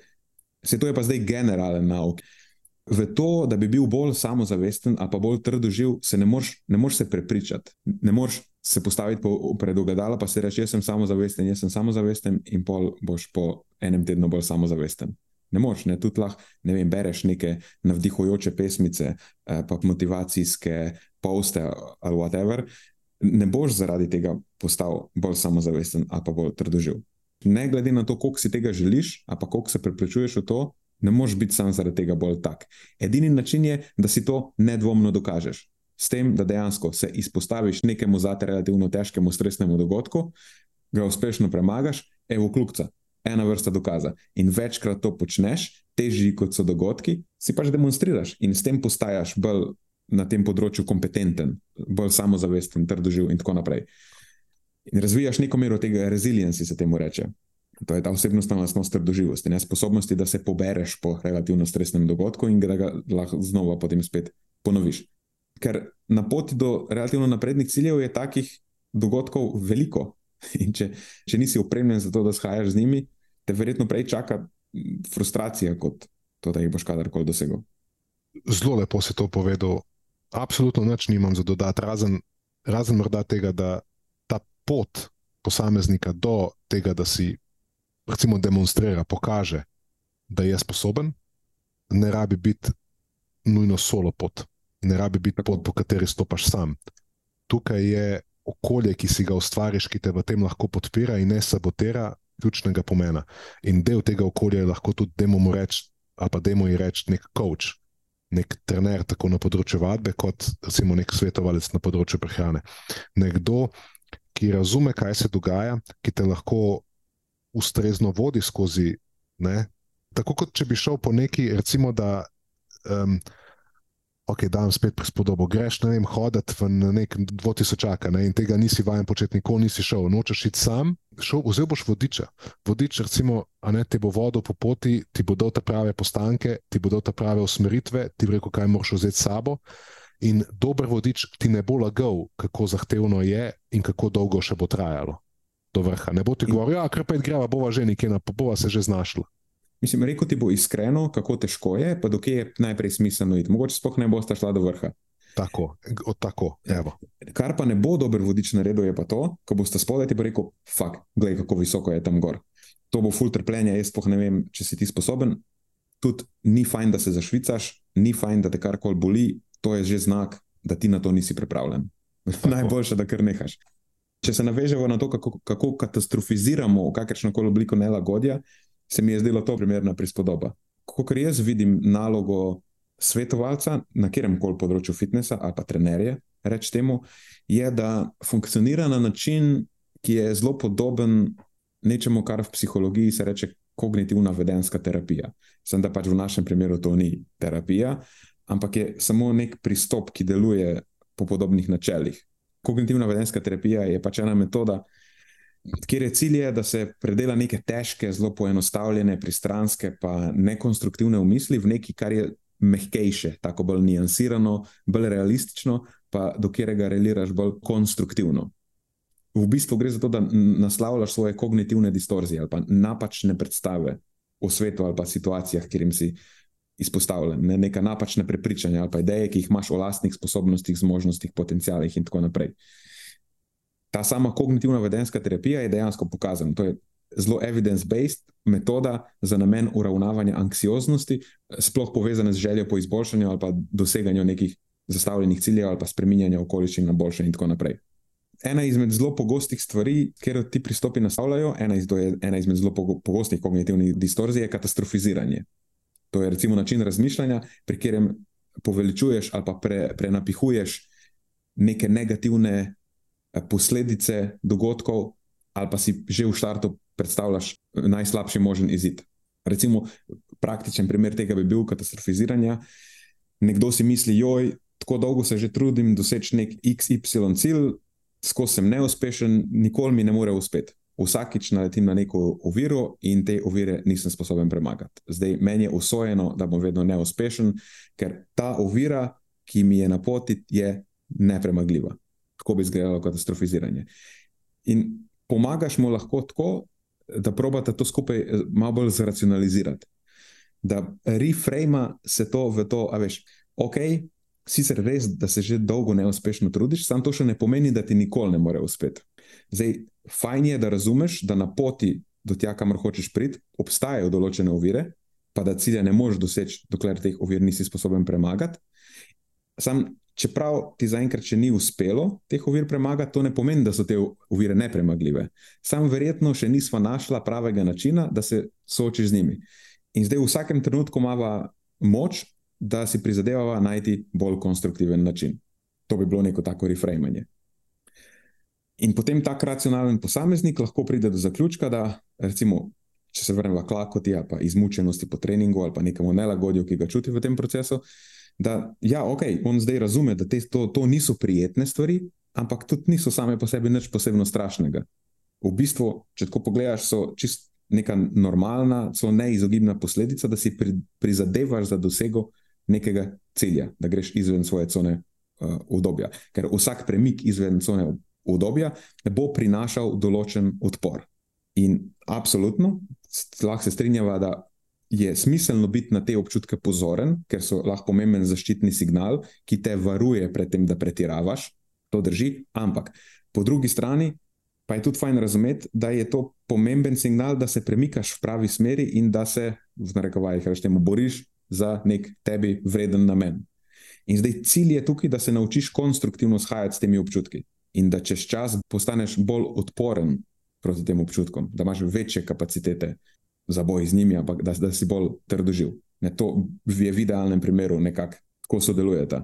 Se to je pa zdaj generalen nauk. V to, da bi bil bolj samozavesten ali pa bolj trdoživ, se ne moreš, ne moreš se prepričati. Ne moreš se postaviti pred ogledalo, pa si reči: Jaz sem samozavesten, jaz sem samozavesten, in pol boš po enem tednu bolj samozavesten. Ne moreš, ne tudi lahko, ne vem, bereš neke navdihujoče pesmice, eh, pa motivacijske poste ali whatever. Ne boš zaradi tega postal bolj samozavesten ali pa bolj trdoživ ne glede na to, koliko si tega želiš, ali pa koliko se prepričuješ v to, ne moreš biti sam zaradi tega bolj tak. Edini način je, da si to nedvomno dokažeš. S tem, da dejansko se izpostaviš nekemu zate relativno težkemu stresnemu dogodku, ga uspešno premagaš, evo kljubca, ena vrsta dokaza. In večkrat to počneš, težji kot so dogodki, si pač demonstriraš in s tem postaješ bolj na tem področju kompetenten, bolj samozavesten, trdoživ in tako naprej. In razvijaš neko mero tega resilienci, se temu reče. To je ta osebnostna lastnost trdoživosti, ne sposobnosti, da se pobereš po relativno stresnem dogodku in da ga lahko znova potem spet ponoviš. Ker na poti do relativno naprednih ciljev je takih dogodkov veliko. In če, če nisi opremljen za to, da shajaš z njimi, te verjetno prej čaka frustracija, kot to, da jih boš kadarkoli dosegel. Zelo lepo si to povedal. Absolutno nič nimam za dodati, razen, razen morda tega, da pot posameznika do tega, da si recimo, demonstrira, pokaže, da je sposoben, ne rabi biti nujno solo pot, ne rabi biti pot, po kateri stopaš sam. Tukaj je okolje, ki si ga ustvariš, ki te v tem lahko podpira in ne sabotira, ključnega pomena. In del tega okolja je lahko tudi, da mu rečemo, ali pa da mu rečemo, nek coach. Nek trener, tako na področju vadbe, kot recimo nek svetovalec na področju prehrane. Nekdo, ki razume, kaj se dogaja, ki te lahko ustrezno vodi skozi. Ne? Tako kot če bi šel po neki, recimo, da um, ok, da spet prispodobo. Greš ne vem, hoditi v nek 2000 ne, in tega nisi vajen početi, nikoli nisi šel, nočeš iti sam. Šel, vzel boš vodiča. Vodič, recimo, ne, ti bo vodil po poti, ti bo dal te prave postanke, ti bo dal te prave usmeritve, ti bo rekel, kaj moraš vzeti s sabo. In dober vodič ti ne bo lagal, kako zahtevno je in kako dolgo še bo trajalo do vrha. Ne bo ti govoril, ja, kar pet greva, bova že nekje, bova se že znašla. Mislim, rekel ti bo iskreno, kako težko je, pa dokje je najprej smiselno iti. Mogoče sploh ne boš šla do vrha. Tako, od tako. Evo. Kar pa ne bo dober vodič naredil, je pa to, ko boš spodaj ti rekel: Fak, gledaj, kako visoko je tam gor. To bo full trpljenja, jaz sploh ne vem, če si ti sposoben. Tudi ni fajn, da se zašvicaš, ni fajn, da te karkoli boli, to je že znak, da ti na to nisi pripravljen. Najboljše, da kar nehaš. Če se navežemo na to, kako, kako katastrofiziramo kakršno koli obliko nelagodja, se mi je zdelo to primerna prispodoba. Kot jaz vidim nalogo svetovalca na katerem koli področju fitnesa ali pa trenerja, reč temu, je, da funkcionira na način, ki je zelo podoben nečemu, kar v psihologiji se reče kognitivna vedenska terapija. Sem da pač v našem primeru to ni terapija, ampak je samo nek pristop, ki deluje po podobnih načelih. Kognitivna vedenska terapija je pač ena metoda, kjer je cilj, je, da se predela neke težke, zelo poenostavljene, pristranske, pa nekonstruktivne misli v nekaj, kar je mehkejše, tako bolj nijansirano, bolj realistično, pa do katerega reliraš bolj konstruktivno. V bistvu gre za to, da naslavljaš svoje kognitivne distorzije ali pa napačne predstave o svetu ali pa situacijah, kjer jim si izpostavljen, ne? neka napačna prepričanja ali pa ideje, ki jih imaš o lastnih sposobnostih, zmožnostih, potencijalih in tako naprej. Ta sama kognitivna vedenska terapija je dejansko pokazana. To je zelo evidence-based metoda za namen uravnavanja anksioznosti, sploh povezane z željo po izboljšanju ali pa doseganju nekih zastavljenih ciljev ali pa spreminjanja okoliščin na boljše in tako naprej. Ena izmed zelo pogostih stvari, kjer ti pristopi nastavljajo, ena, izdo, ena izmed zelo pogostih kognitivnih distorzij je katastrofiziranje. To je recimo način razmišljanja, pri katerem poveličuješ ali pa pre, prenapihuješ neke negativne eh, posledice dogodkov, ali pa si že v štartu predstavljaš najslabši možen izid. Recimo, praktičen primer tega bi bil katastrofiziranje. Nekdo si misli, joj, tako dolgo se že trudim doseči nek XY cilj, skozi sem neuspešen, nikoli mi ne more uspeti. Vsakič naletim na neko oviro in te ovire nisem sposoben premagati. Zdaj meni je usvojeno, da bom vedno neuspešen, ker ta ovira, ki mi je na poti, je nepremagljiva. Kako bi izgledalo katastrofiziranje. In pomagaš mu lahko tako, da probate to skupaj eh, malo bolj zracionalizirati. Da reframe se to v to, a veš, ok, sicer res, da se že dolgo neuspešno trudiš, samo to še ne pomeni, da ti nikoli ne more uspeti. Zdaj, fajn je, da razumeš, da na poti do tja, kamor hočeš priti, obstajajo določene ovire, pa da cilja ne moreš doseči, dokler teh ovir nisi sposoben premagati. Sam čeprav ti zaenkrat še ni uspelo teh ovir premagati, to ne pomeni, da so te ovire nepremagljive. Sam verjetno še nismo našla pravega načina, da se soočiš z njimi. In zdaj v vsakem trenutku imamo moč, da si prizadevamo najti bolj konstruktiven način. To bi bilo neko tako reframanje. In potem tak racionalen posameznik lahko pride do zaključka, da recimo, če se vrnemo k lakoti, pa izmučenosti po treningu ali pa nekemu nelagodju, ki ga čuti v tem procesu, da ja, ok, on zdaj razume, da te, to, to niso prijetne stvari, ampak tudi niso same po sebi nič posebno strašnega. V bistvu, če tako pogledaš, so čist neka normalna, so neizogibna posledica, da si pri, prizadevaš za dosego nekega cilja, da greš izven svoje cone uh. Ker vsak premik izven cone obdobja bo prinašal določen odpor. In absolutno, lahko se strinjava, da je smiselno biti na te občutke pozoren, ker so lahko pomemben zaščitni signal, ki te varuje pred tem, da pretiravaš. To drži, ampak po drugi strani pa je tudi fajn razumeti, da je to pomemben signal, da se premikaš v pravi smeri in da se, v narekovajih, rečemo, boriš za nek tebi vreden namen. In zdaj cilj je tukaj, da se naučiš konstruktivno shajati s temi občutki in da čez čas postaneš bolj odporen proti tem občutkom, da imaš večje kapacitete za boj z njimi, ampak da, da si bolj trdoživ. Ne, to je v idealnem primeru nekako, kako sodelujete.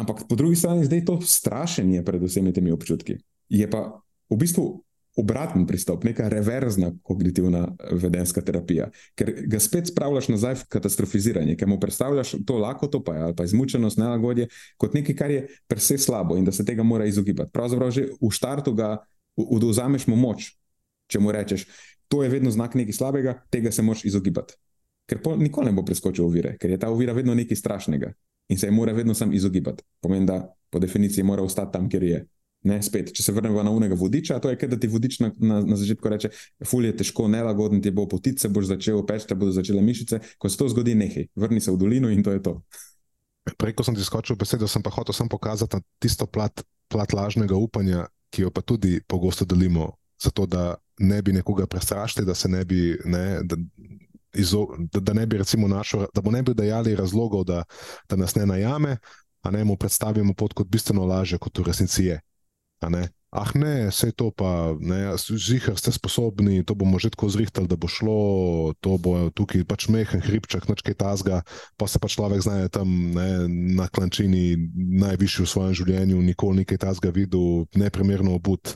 Ampak po drugi strani, zdaj to strašenje pred vsemi temi občutki. Je pa v bistvu obraten pristop, neka reverzna kognitivna vedenska terapija, ker ga spet spravljaš nazaj v katastrofiziranje, ker mu predstavljaš to lakoto pa, ali pa izmučenost, nelagodje kot nekaj, kar je prese slabo in da se tega mora izogibati. Pravzaprav že v štartu ga vzameš mu moč, če mu rečeš, to je vedno znak nekaj slabega, tega se moraš izogibati. Ker nikoli ne bo preskočil ovire, ker je ta ovira vedno nekaj strašnega in se je mora vedno sam izogibati. Pomeni, da po definiciji mora ostati tam, kjer je. Ne, spet, če se vrnemo na unega vodiča, to je, da ti vodič na, na, na začetku reče: Ful je težko, nelagodno ti bo potice, boš začel peč, te bodo začele mišice. Ko se to zgodi, nehaj, vrni se v dolino in to je to. Preko sem ti skočil besedo, sem pa hotel sem pokazati tisto plat, plat lažnega upanja, ki jo pa tudi pogosto delimo, zato da ne bi nekoga prestrašili, da se ne bi. Ne, da, Izo, da, da ne bi, recimo, našo, da bo ne bi dajali razlogov, da, da nas ne najame, a ne mu predstavimo pot kot bistveno lažje, kot v resnici je. Ah, ne, vse to pa, zihar ste sposobni, to bomo že tako zrihtali, da bo šlo, to bo tukaj pač mehen hribček, noč kaj tasga, pa se pač človek znaje tam ne, na klančini, najvišji v svojem življenju, nikoli nekaj tasga videl, neprimerno obut.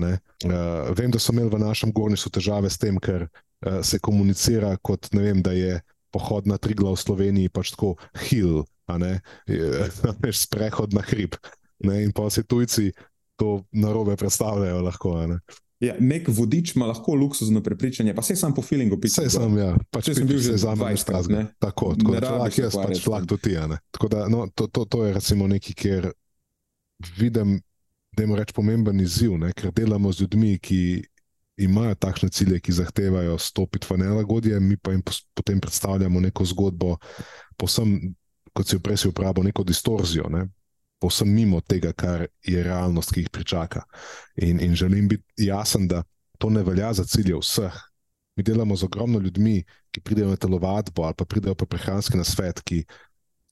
Ne. Uh, vem, da so imeli v našem gornicu težave s tem, ker uh, se komunicira kot vem, da je pohod na Trigla v Sloveniji pač tako hil, a ne, sprehod na hrib. Ne, in pa se tujci to narobe predstavljajo. Lahko, ne. Ja, nek vodič ima lahko luksuzno prepričanje, pa se sam po feelingu piše. Vse sem, ja, pač sem bil že za mano strazne. Tako, tako da lahko jaz pač flag to ti. Tako da no, to, to, to je recimo nekaj, kjer vidim, da je reč pomemben izziv, ne, ker delamo z ljudmi, ki imajo takšne cilje, ki zahtevajo stopiti v nelagodje, mi pa jim potem predstavljamo neko zgodbo, posem, kot si v presi uporabil, neko distorzijo. Ne povsem mimo tega, kar je realnost, ki jih pričaka. In, in želim biti jasen, da to ne velja za cilje vseh. Mi delamo z ogromno ljudmi, ki pridejo na telovadbo ali pa pridejo po prehranski nasvet, ki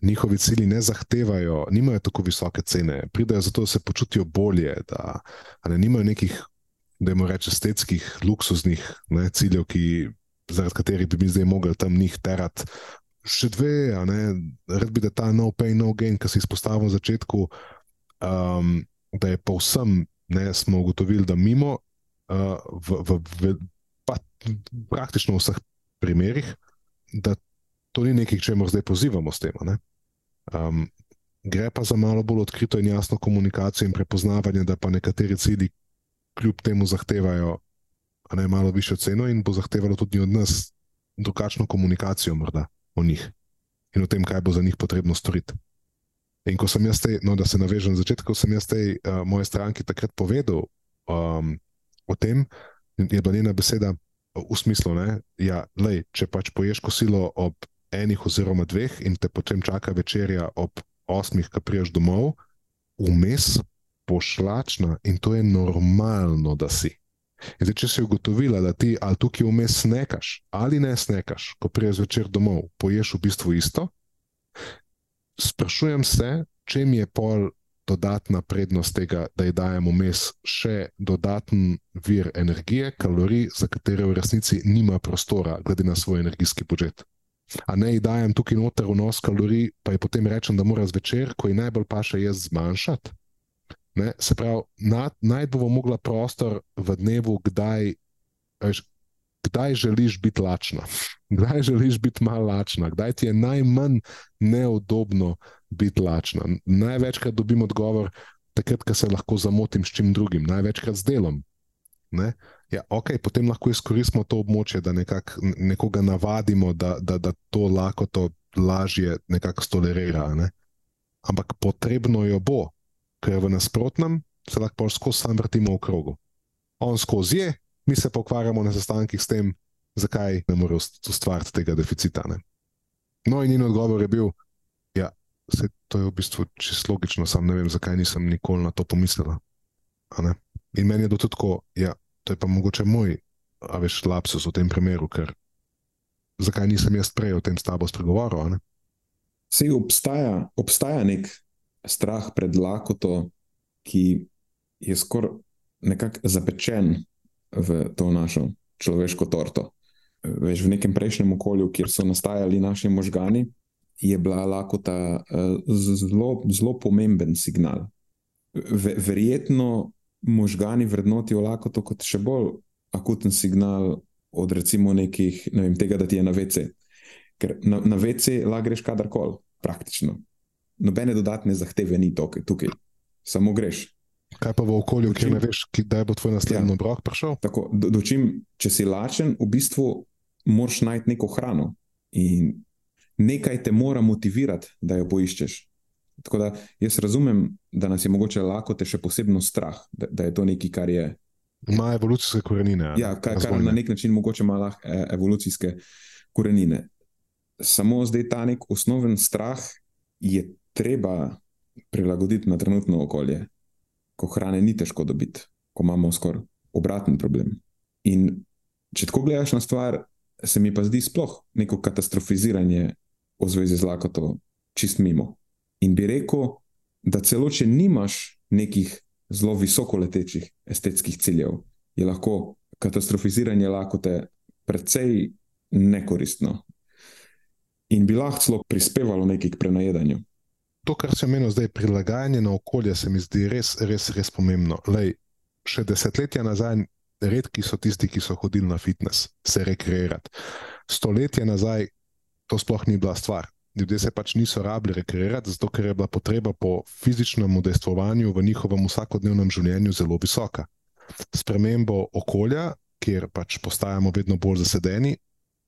njihovi cilji ne zahtevajo, nimajo tako visoke cene, pridejo zato, da se počutijo bolje, da ne nimajo nekih, da jim rečem, estetskih, luksuznih ne, ciljev, ki, zaradi katerih bi mi zdaj mogli tam njih terati še dve, red bi, da ta no pain, no gain, ki si izpostavil na začetku, um, da je pa vsem, ne, smo ugotovili, da mimo, uh, v, v, v, pa, praktično v vseh primerih, da to ni nekaj, če moramo zdaj pozivamo s tem. Um, gre pa za malo bolj odkrito in jasno komunikacijo in prepoznavanje, da pa nekateri cilji kljub temu zahtevajo. Ne, malo višjo ceno, in bo zahtevalo tudi od nas drugačno komunikacijo, morda o njih in o tem, kaj bo za njih potrebno storiti. In ko sem jaz, te, no, da se navežem na začetek, ko sem jaz tej uh, moje stranki takrat povedal um, o tem, je bila njena beseda v smislu, da ja, če pač poješ kosilo ob enih oziroma dveh in te potem čaka večerja ob osmih, ki priješ domov, vmes pošlačna in to je normalno, da si. Zdaj, če si ugotovila, da ti ali tukaj vmes snekaš ali ne snekaš, ko priješ večer domov, poješ v bistvu isto, sprašujem se, če mi je pol dodatna prednost tega, da ji dajemo vmes še dodaten vir energije, kalorij, za katere v resnici nima prostora, glede na svoj energijski budžet. A ne, dajem tukaj noter vnos kalorij, pa je potem rečem, da mora zvečer, ko je najbolj paše, jaz zmanjšati. Ne, se pravi, najti bomo mogla prostor v dnevu, kdaj, veš, kdaj želiš biti lačna, kdaj želiš biti malo lačna, kdaj ti je najmanj neudobno biti lačna. Največkrat dobim odgovor, takrat, ko se lahko zamotim s čim drugim, največkrat z delom. Ne? Ja, ok, potem lahko izkoristimo to območje, da nekak, nekoga navadimo, da, da, da to lahko to lažje nekako tolerira. Ne? Ampak potrebno jo bo ker v nasprotnem se lahko skozi sam vrtimo v krogu. On skozi je, mi se pokvarjamo na sestankih s tem, zakaj ne moremo ustvariti tega deficita. Ne? No, in njen odgovor je bil, ja, je to v bistvu čisto logično, sam ne vem, zakaj nisem nikoli na to pomislila. In meni je to tudi tako, ja, to je pa mogoče moj, a veš, lapsus v tem primeru, ker zakaj nisem jaz prej o tem s tabo spregovoril. Sej obstaja, obstaja nek strah pred lakoto, ki je skoraj nekako zapečen v to našo človeško torto. Veš, v nekem prejšnjem okolju, kjer so nastajali naši možgani, je bila lakota uh, zelo, zelo pomemben signal. Verjetno možgani vrednotijo lakoto kot še bolj akuten signal od recimo nekih, ne vem, tega, da ti je na VC. Ker na, na VC lahko greš kadarkoli, praktično. Nobene dodatne zahteve ni tukaj, tukaj. samo greš. Kaj pa v okolju, kjer ne veš, kdaj bo tvoj naslednji ja. obrok prišel? Tako, do, do čim, če si lačen, v bistvu moraš najti neko hrano in nekaj te mora motivirati, da jo poiščeš. Tako da jaz razumem, da nas je mogoče lakote še posebno strah, da, da je to nekaj, kar je. Ima evolucijske korenine. Ja, kar, kar na nek način mogoče ima e, evolucijske korenine. Samo zdaj ta nek osnoven strah je treba prilagoditi na trenutno okolje, ko hrane ni težko dobiti, ko imamo skoraj obraten problem. In če tako gledaš na stvar, se mi pa zdi sploh neko katastrofiziranje v zvezi z lakoto čist mimo. In bi rekel, da celo če nimaš nekih zelo visoko letečih estetskih ciljev, je lahko katastrofiziranje lakote precej nekoristno. In bi lahko celo prispevalo nekaj k prenajedanju. To, kar se meni zdaj, prilagajanje na okolje, se mi zdi res, res, res pomembno. Lej, še desetletja nazaj, redki so tisti, ki so hodili na fitness, se rekreirati. Stoletja nazaj to sploh ni bila stvar ljudje se pač niso rabili rekreirati, zato ker je bila potreba po fizičnem udejstvovanju v njihovem vsakodnevnem življenju zelo visoka. Spremembo okolja, kjer pač postajamo vedno bolj zasedeni,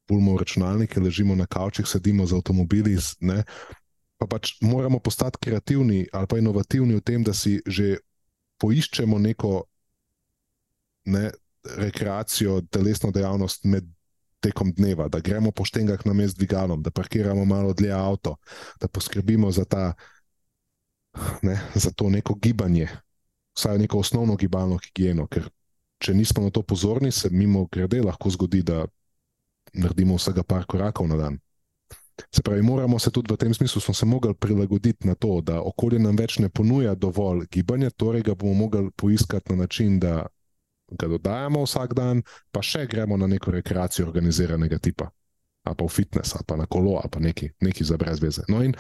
pulmo v računalnike, ležimo na kavčih, sedimo z avtomobili, ne, pa pač moramo postati kreativni ali pa inovativni v tem, da si že poiščemo neko ne, rekreacijo, telesno dejavnost med tekom dneva, da gremo po štengah na mest dvigalom, da parkiramo malo dlje avto, da poskrbimo za, ta, ne, za to neko gibanje, vsaj neko osnovno gibalno higieno. Ker če nismo na to pozorni, se mimo grede lahko zgodi, da naredimo vsega par korakov na dan. Se pravi, moramo se tudi v tem smislu se mogli prilagoditi na to, da okolje nam več ne ponuja dovolj gibanja, torej ga bomo mogli poiskati na način, da ga dodajamo vsak dan, pa še gremo na neko rekreacijo organiziranega tipa. Ali pa v fitness, ali pa na kolo, ali pa neki, neki za brez veze. No, in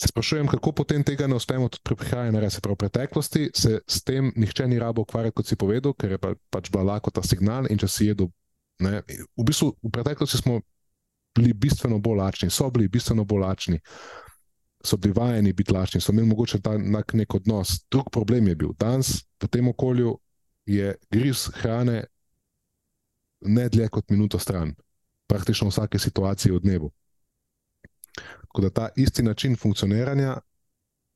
se sprašujem, kako potem tega ne uspemo tudi pri prihajanju, res prav v preteklosti, se s tem nihče ni rabo ukvarjati, kot si povedal, ker je pa, pač bila lahko ta signal. In če si jedel, ne, v bistvu v preteklosti smo bili bistveno bolj lačni, so bili bistveno bolj lačni, so bili vajeni biti lačni, so imeli mogoče ta nek odnos. Drug problem je bil danes v tem okolju, je griz hrane ne dlje kot minuto stran, praktično v vsake situaciji v dnevu. Tako da ta isti način funkcioniranja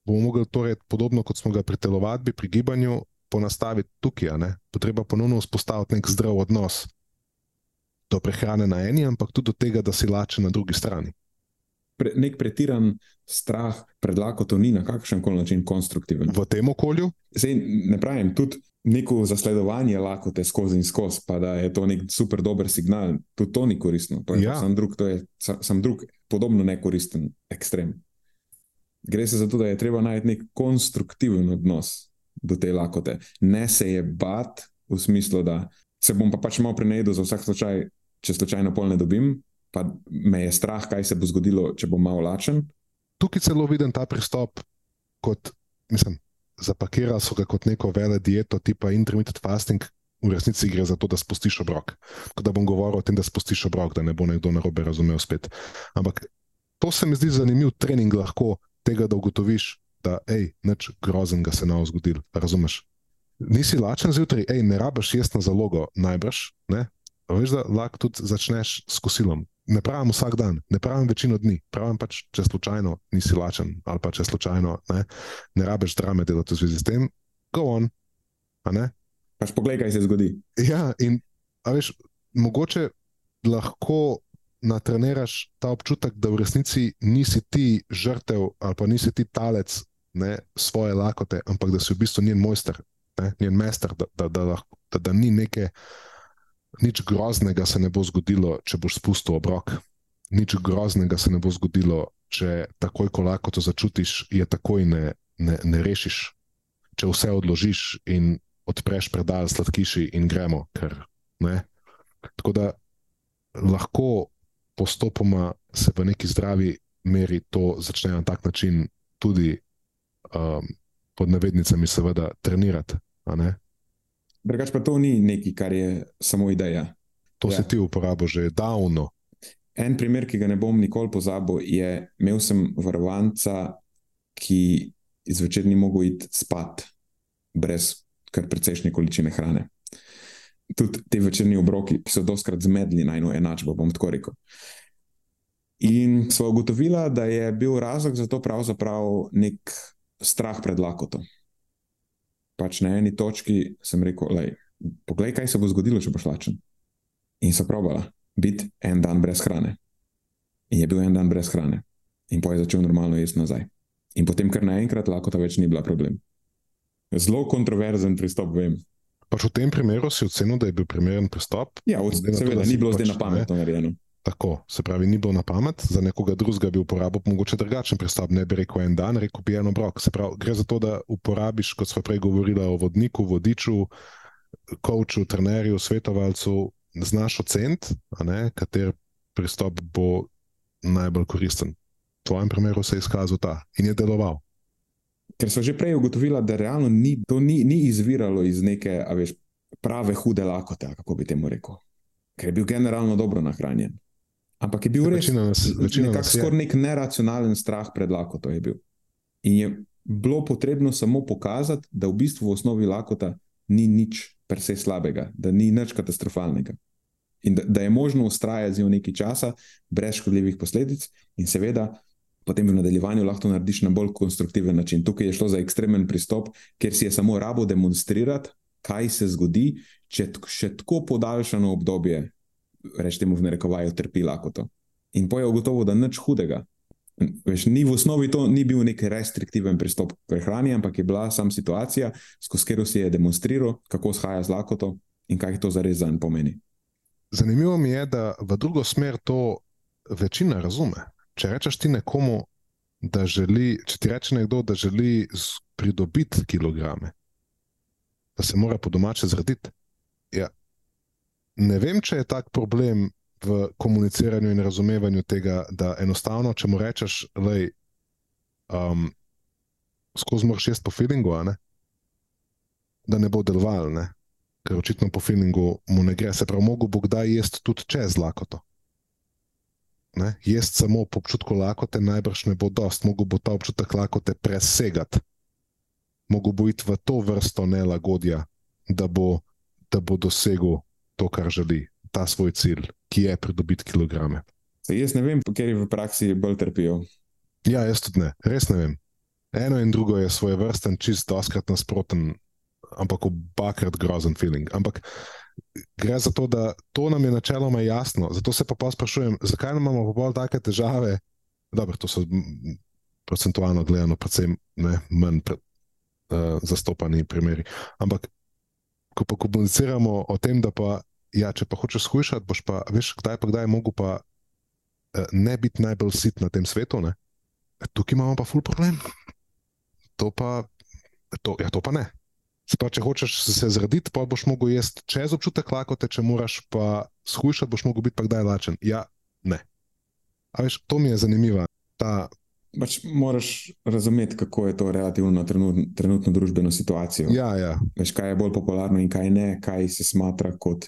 bomo mogli, torej, podobno kot smo ga pri telovadbi, pri gibanju, ponastaviti tukaj. Potreba ponovno vzpostaviti nek zdrav odnos do prehrane na eni, ampak tudi do tega, da si lačen na drugi strani. Pre, nek pretiran strah pred lakoto ni na kakšen koli način konstruktiven. V tem okolju? Zdaj, ne pravim, tudi neko zasledovanje lakote skozi in skozi, pa da je to nek super dober signal, tudi to ni koristno. To je ja. sam drug, to je sam drug, podobno nekoristen ekstrem. Gre se za to, da je treba najti nek konstruktiven odnos do te lakote. Ne se je bat v smislu, da se bom pa pač malo prenajedel za vsak slučaj, če slučajno pol ne dobim, pa me je strah, kaj se bo zgodilo, če bom malo lačen. Tukaj celo vidim ta pristop kot, mislim, zapakirali so ga kot neko vele dieto, tipa intermittent fasting, v resnici gre za to, da spustiš obrok. Tako da bom govoril o tem, da spustiš obrok, da ne bo nekdo narobe razumel spet. Ampak to se mi zdi zanimiv trening lahko tega, da ugotoviš, da je nič groznega se nam zgodil. Razumeš? Nisi lačen zjutraj, ej, ne rabiš jesti na zalogo, najbrž. Ne? Veš, da lahko tudi začneš s kosilom, ne pravim vsak dan, ne pravim večino dni, pravim pač, če slučajno nisi lačen ali pa če slučajno ne, ne rabiš drame delati v zvezi s tem, go on. Pač poglej, kaj se zgodi. Ja, in veš, mogoče lahko natreniraš ta občutek, da v resnici nisi ti žrtev ali pa nisi ti talec ne, svoje lakote, ampak da si v bistvu njen mojster, ne, njen mester, da, da, da, da, da, da ni neke nič groznega se ne bo zgodilo, če boš spustil obrok. Nič groznega se ne bo zgodilo, če takoj, ko lahko to začutiš, je takoj ne, ne, ne rešiš. Če vse odložiš in odpreš predal sladkiši in gremo. Ker, Tako da lahko postopoma se v neki zdravi meri to začne na tak način tudi um, pod navednicami, seveda, trenirati. Drugač pa to ni nekaj, kar je samo ideja. To Ja. si ti uporabil že davno. En primer, ki ga ne bom nikoli pozabil, je, imel sem varovanca, ki zvečer ni mogel iti spat, brez kar precejšnje količine hrane. Tudi ti večerni obroki so doskrat zmedli na eno enačbo, bom tako rekel. In smo ugotovili, da je bil razlog za to pravzaprav nek strah pred lakoto. Pač na eni točki sem rekel, lej, poglej, kaj se bo zgodilo, če boš lačen. In so probala biti en dan brez hrane. In je bil en dan brez hrane. In pa je začel normalno jesti nazaj. In potem, ker naenkrat lakota več ni bila problem. Zelo kontroverzen pristop, vem. Pač v tem primeru si ocenil, da je bil primeren pristop. Ja, od, na to, seveda, da ni bilo pač, zdaj na pamet to narejeno. Tako, se pravi, ni bilo na pamet, za nekoga drugega bi uporabil mogoče drugačen pristop. Ne bi rekel en dan, rekel bi en obrok. Se pravi, gre za to, da uporabiš, kot smo prej govorili, o vodniku, vodiču, coachu, trenerju, svetovalcu, znaš oceniti, kater pristop bo najbolj koristen. V tvojem primeru se je izkazal ta in je deloval. Ker so že prej ugotovila, da realno ni, to ni, ni izviralo iz neke, veš, prave hude lakote, kako bi temu rekel. Ker je bil generalno dobro nahranjen. Ampak je bil res nekako skoraj nek neracionalen strah pred lakoto. Je bil. In je bilo potrebno samo pokazati, da v bistvu v osnovi lakota ni nič per se slabega, da ni nič katastrofalnega. In da, da je možno ustrajati z njo nekaj časa, brez škodljivih posledic, in seveda potem v nadaljevanju lahko narediš na bolj konstruktiven način. Tukaj je šlo za ekstremen pristop, kjer si je samo rabo demonstrirati, kaj se zgodi, če še tako podaljšano obdobje, rečemo v narekovaju, trpi lakoto. In poje ugotovil, da nič hudega. Veš, ni v osnovi to ni bil nek restriktiven pristop k prehrani, ampak je bila sam situacija, skozi katero si je demonstriral, kako shaja z lakoto in kaj to zares zanj pomeni. Zanimivo mi je, da v drugo smer to večina razume. Če rečeš ti nekomu, da želi, če ti reče nekdo, da želi pridobiti kilograme, da se mora po domače zrediti. Ja. Ne vem, če je tak problem v komuniciranju in razumevanju tega, da enostavno, če mu rečeš, da um, skozi moraš jesti po feelingu, ne? da ne bo deloval, ker očitno po feelingu mu ne gre. Se pravi, mogo bo kdaj jesti tudi čez lakoto. Ne? Jesti samo po občutku lakote najbrž ne bo dost, mogo bo ta občutek lakote presegati. Mogo bo iti v to vrsto nelagodja, da bo, da bo dosegel to, kar želi, ta svoj cilj, ki je pridobiti kilograme. Se jaz ne vem, ker je v praksi bolj trpijo. Ja, jaz tudi ne, res ne vem. Eno in drugo je svoje vrsten, čist doskrat nasproten, ampak obakrat grozen feeling. Ampak gre za to, da to nam je načeloma jasno. Zato se pa sprašujem, zakaj imamo pa bolj take težave. Dobro, to so procentualno gledano, predvsem ne, manj pre, uh, zastopani primeri. Ampak ko pa komuniciramo o tem, da pa, ja, če pa hočeš shujšati, boš pa, veš, kdaj pa kdaj je mogo pa uh, ne biti najbolj sit na tem svetu. Ne? Tukaj imamo pa ful problem. To pa, to, ja, to pa ne. Pa, če hočeš se zrediti, pa boš mogel jesti čez občutek lakote, če moraš pa shujšati, boš mogel biti pa kdaj lačen. Ja, ne. A veš, to mi je zanimivo. Ta, Pač moraš razumeti, kako je to relativno trenutno, trenutno družbeno situacijo. ja, ja, Veš, kaj je bolj popularno in kaj ne, kaj se smatra kot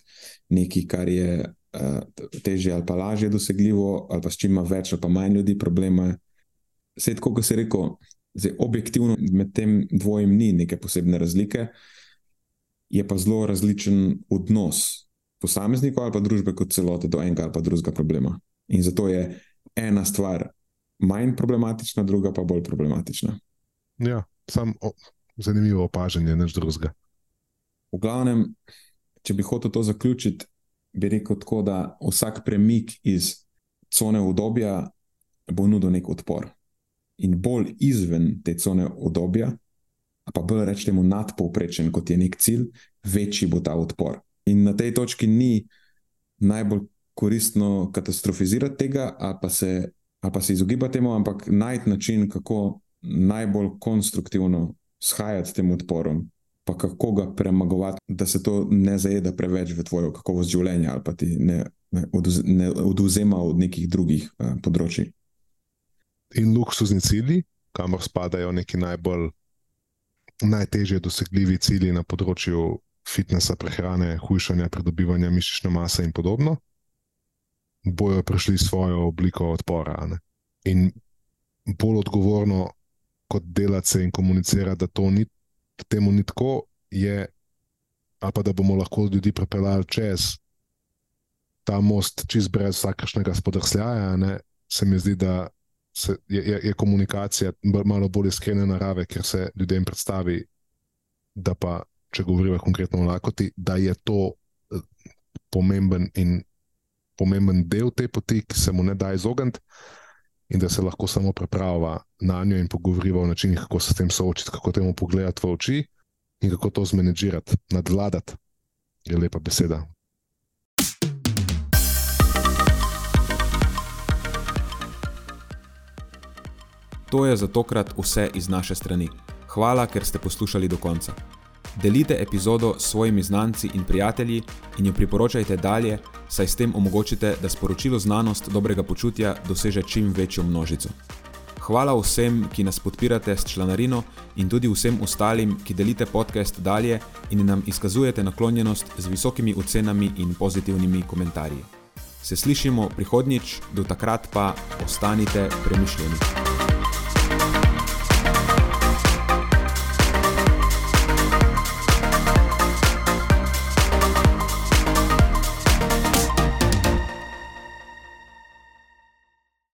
nekaj, kar je uh, težje ali pa lažje dosegljivo, ali pa s čim ima več ali pa manj ljudi problema. Vse tako, kot si rekel, zdaj, objektivno med tem dvojem ni neke posebne razlike, je pa zelo različen odnos posameznikov ali pa družbe kot celote do enega ali pa drugega problema. In zato je ena stvar manj problematična, druga pa bolj problematična. ja, sam o, zanimivo opažanje, nič drugega. V glavnem, če bi hotel to zaključiti, bi rekel tako, da vsak premik iz cone udobja bo nudil nek odpor. In bolj izven te cone udobja, a pa bolj rečemo nadpovprečen, kot je nek cilj, večji bo ta odpor. In na tej točki ni najbolj koristno katastrofizirati tega, ali pa se, ali pa se izogibati temu, ampak najti način, kako najbolj konstruktivno shajati tem odporom, pa kako ga premagovati, da se to ne zajeda preveč v tvojo kakovost življenja ali pa ti ne, ne, oduz, ne oduzema od nekih drugih uh, področji. In luksuzni cilji, kamor spadajo neki najbolj, najtežje dosegljivi cilji na področju fitnesa, prehrane, hujšanja, pridobivanja mišične mase in podobno, bojo prišli svojo obliko odpora. Ne? In bolj odgovorno kot delati se in komunicirati, da to ni, temu ni tako, je, ali pa da bomo lahko ljudi prepeljali čez ta most, čez brez vsakršnega spodrsljaja, ne? se mi zdi, da se, je, je, je komunikacija malo bolj iskrene narave, ker se ljudem predstavi, da pa, če govorimo konkretno o lakoti, da je to eh, pomemben in pomemben del te poti, ki se mu ne da izogniti, in da se lahko samo prepravlja na njo in pogovoriva o načinih, kako se s tem soočiti, kako temu pogledati v oči in kako to zmanjžirati, nadvladati. Je lepa beseda. To je za tokrat vse iz naše strani. Hvala, ker ste poslušali do konca. Delite epizodo s svojimi znanci in prijatelji in jo priporočajte dalje, saj s tem omogočite, da sporočilo znanost dobrega počutja doseže čim večjo množico. Hvala vsem, ki nas podpirate s članarino in tudi vsem ostalim, ki delite podcast dalje in nam izkazujete naklonjenost z visokimi ocenami in pozitivnimi komentarji. Se slišimo prihodnjič, do takrat pa ostanite premišljeni.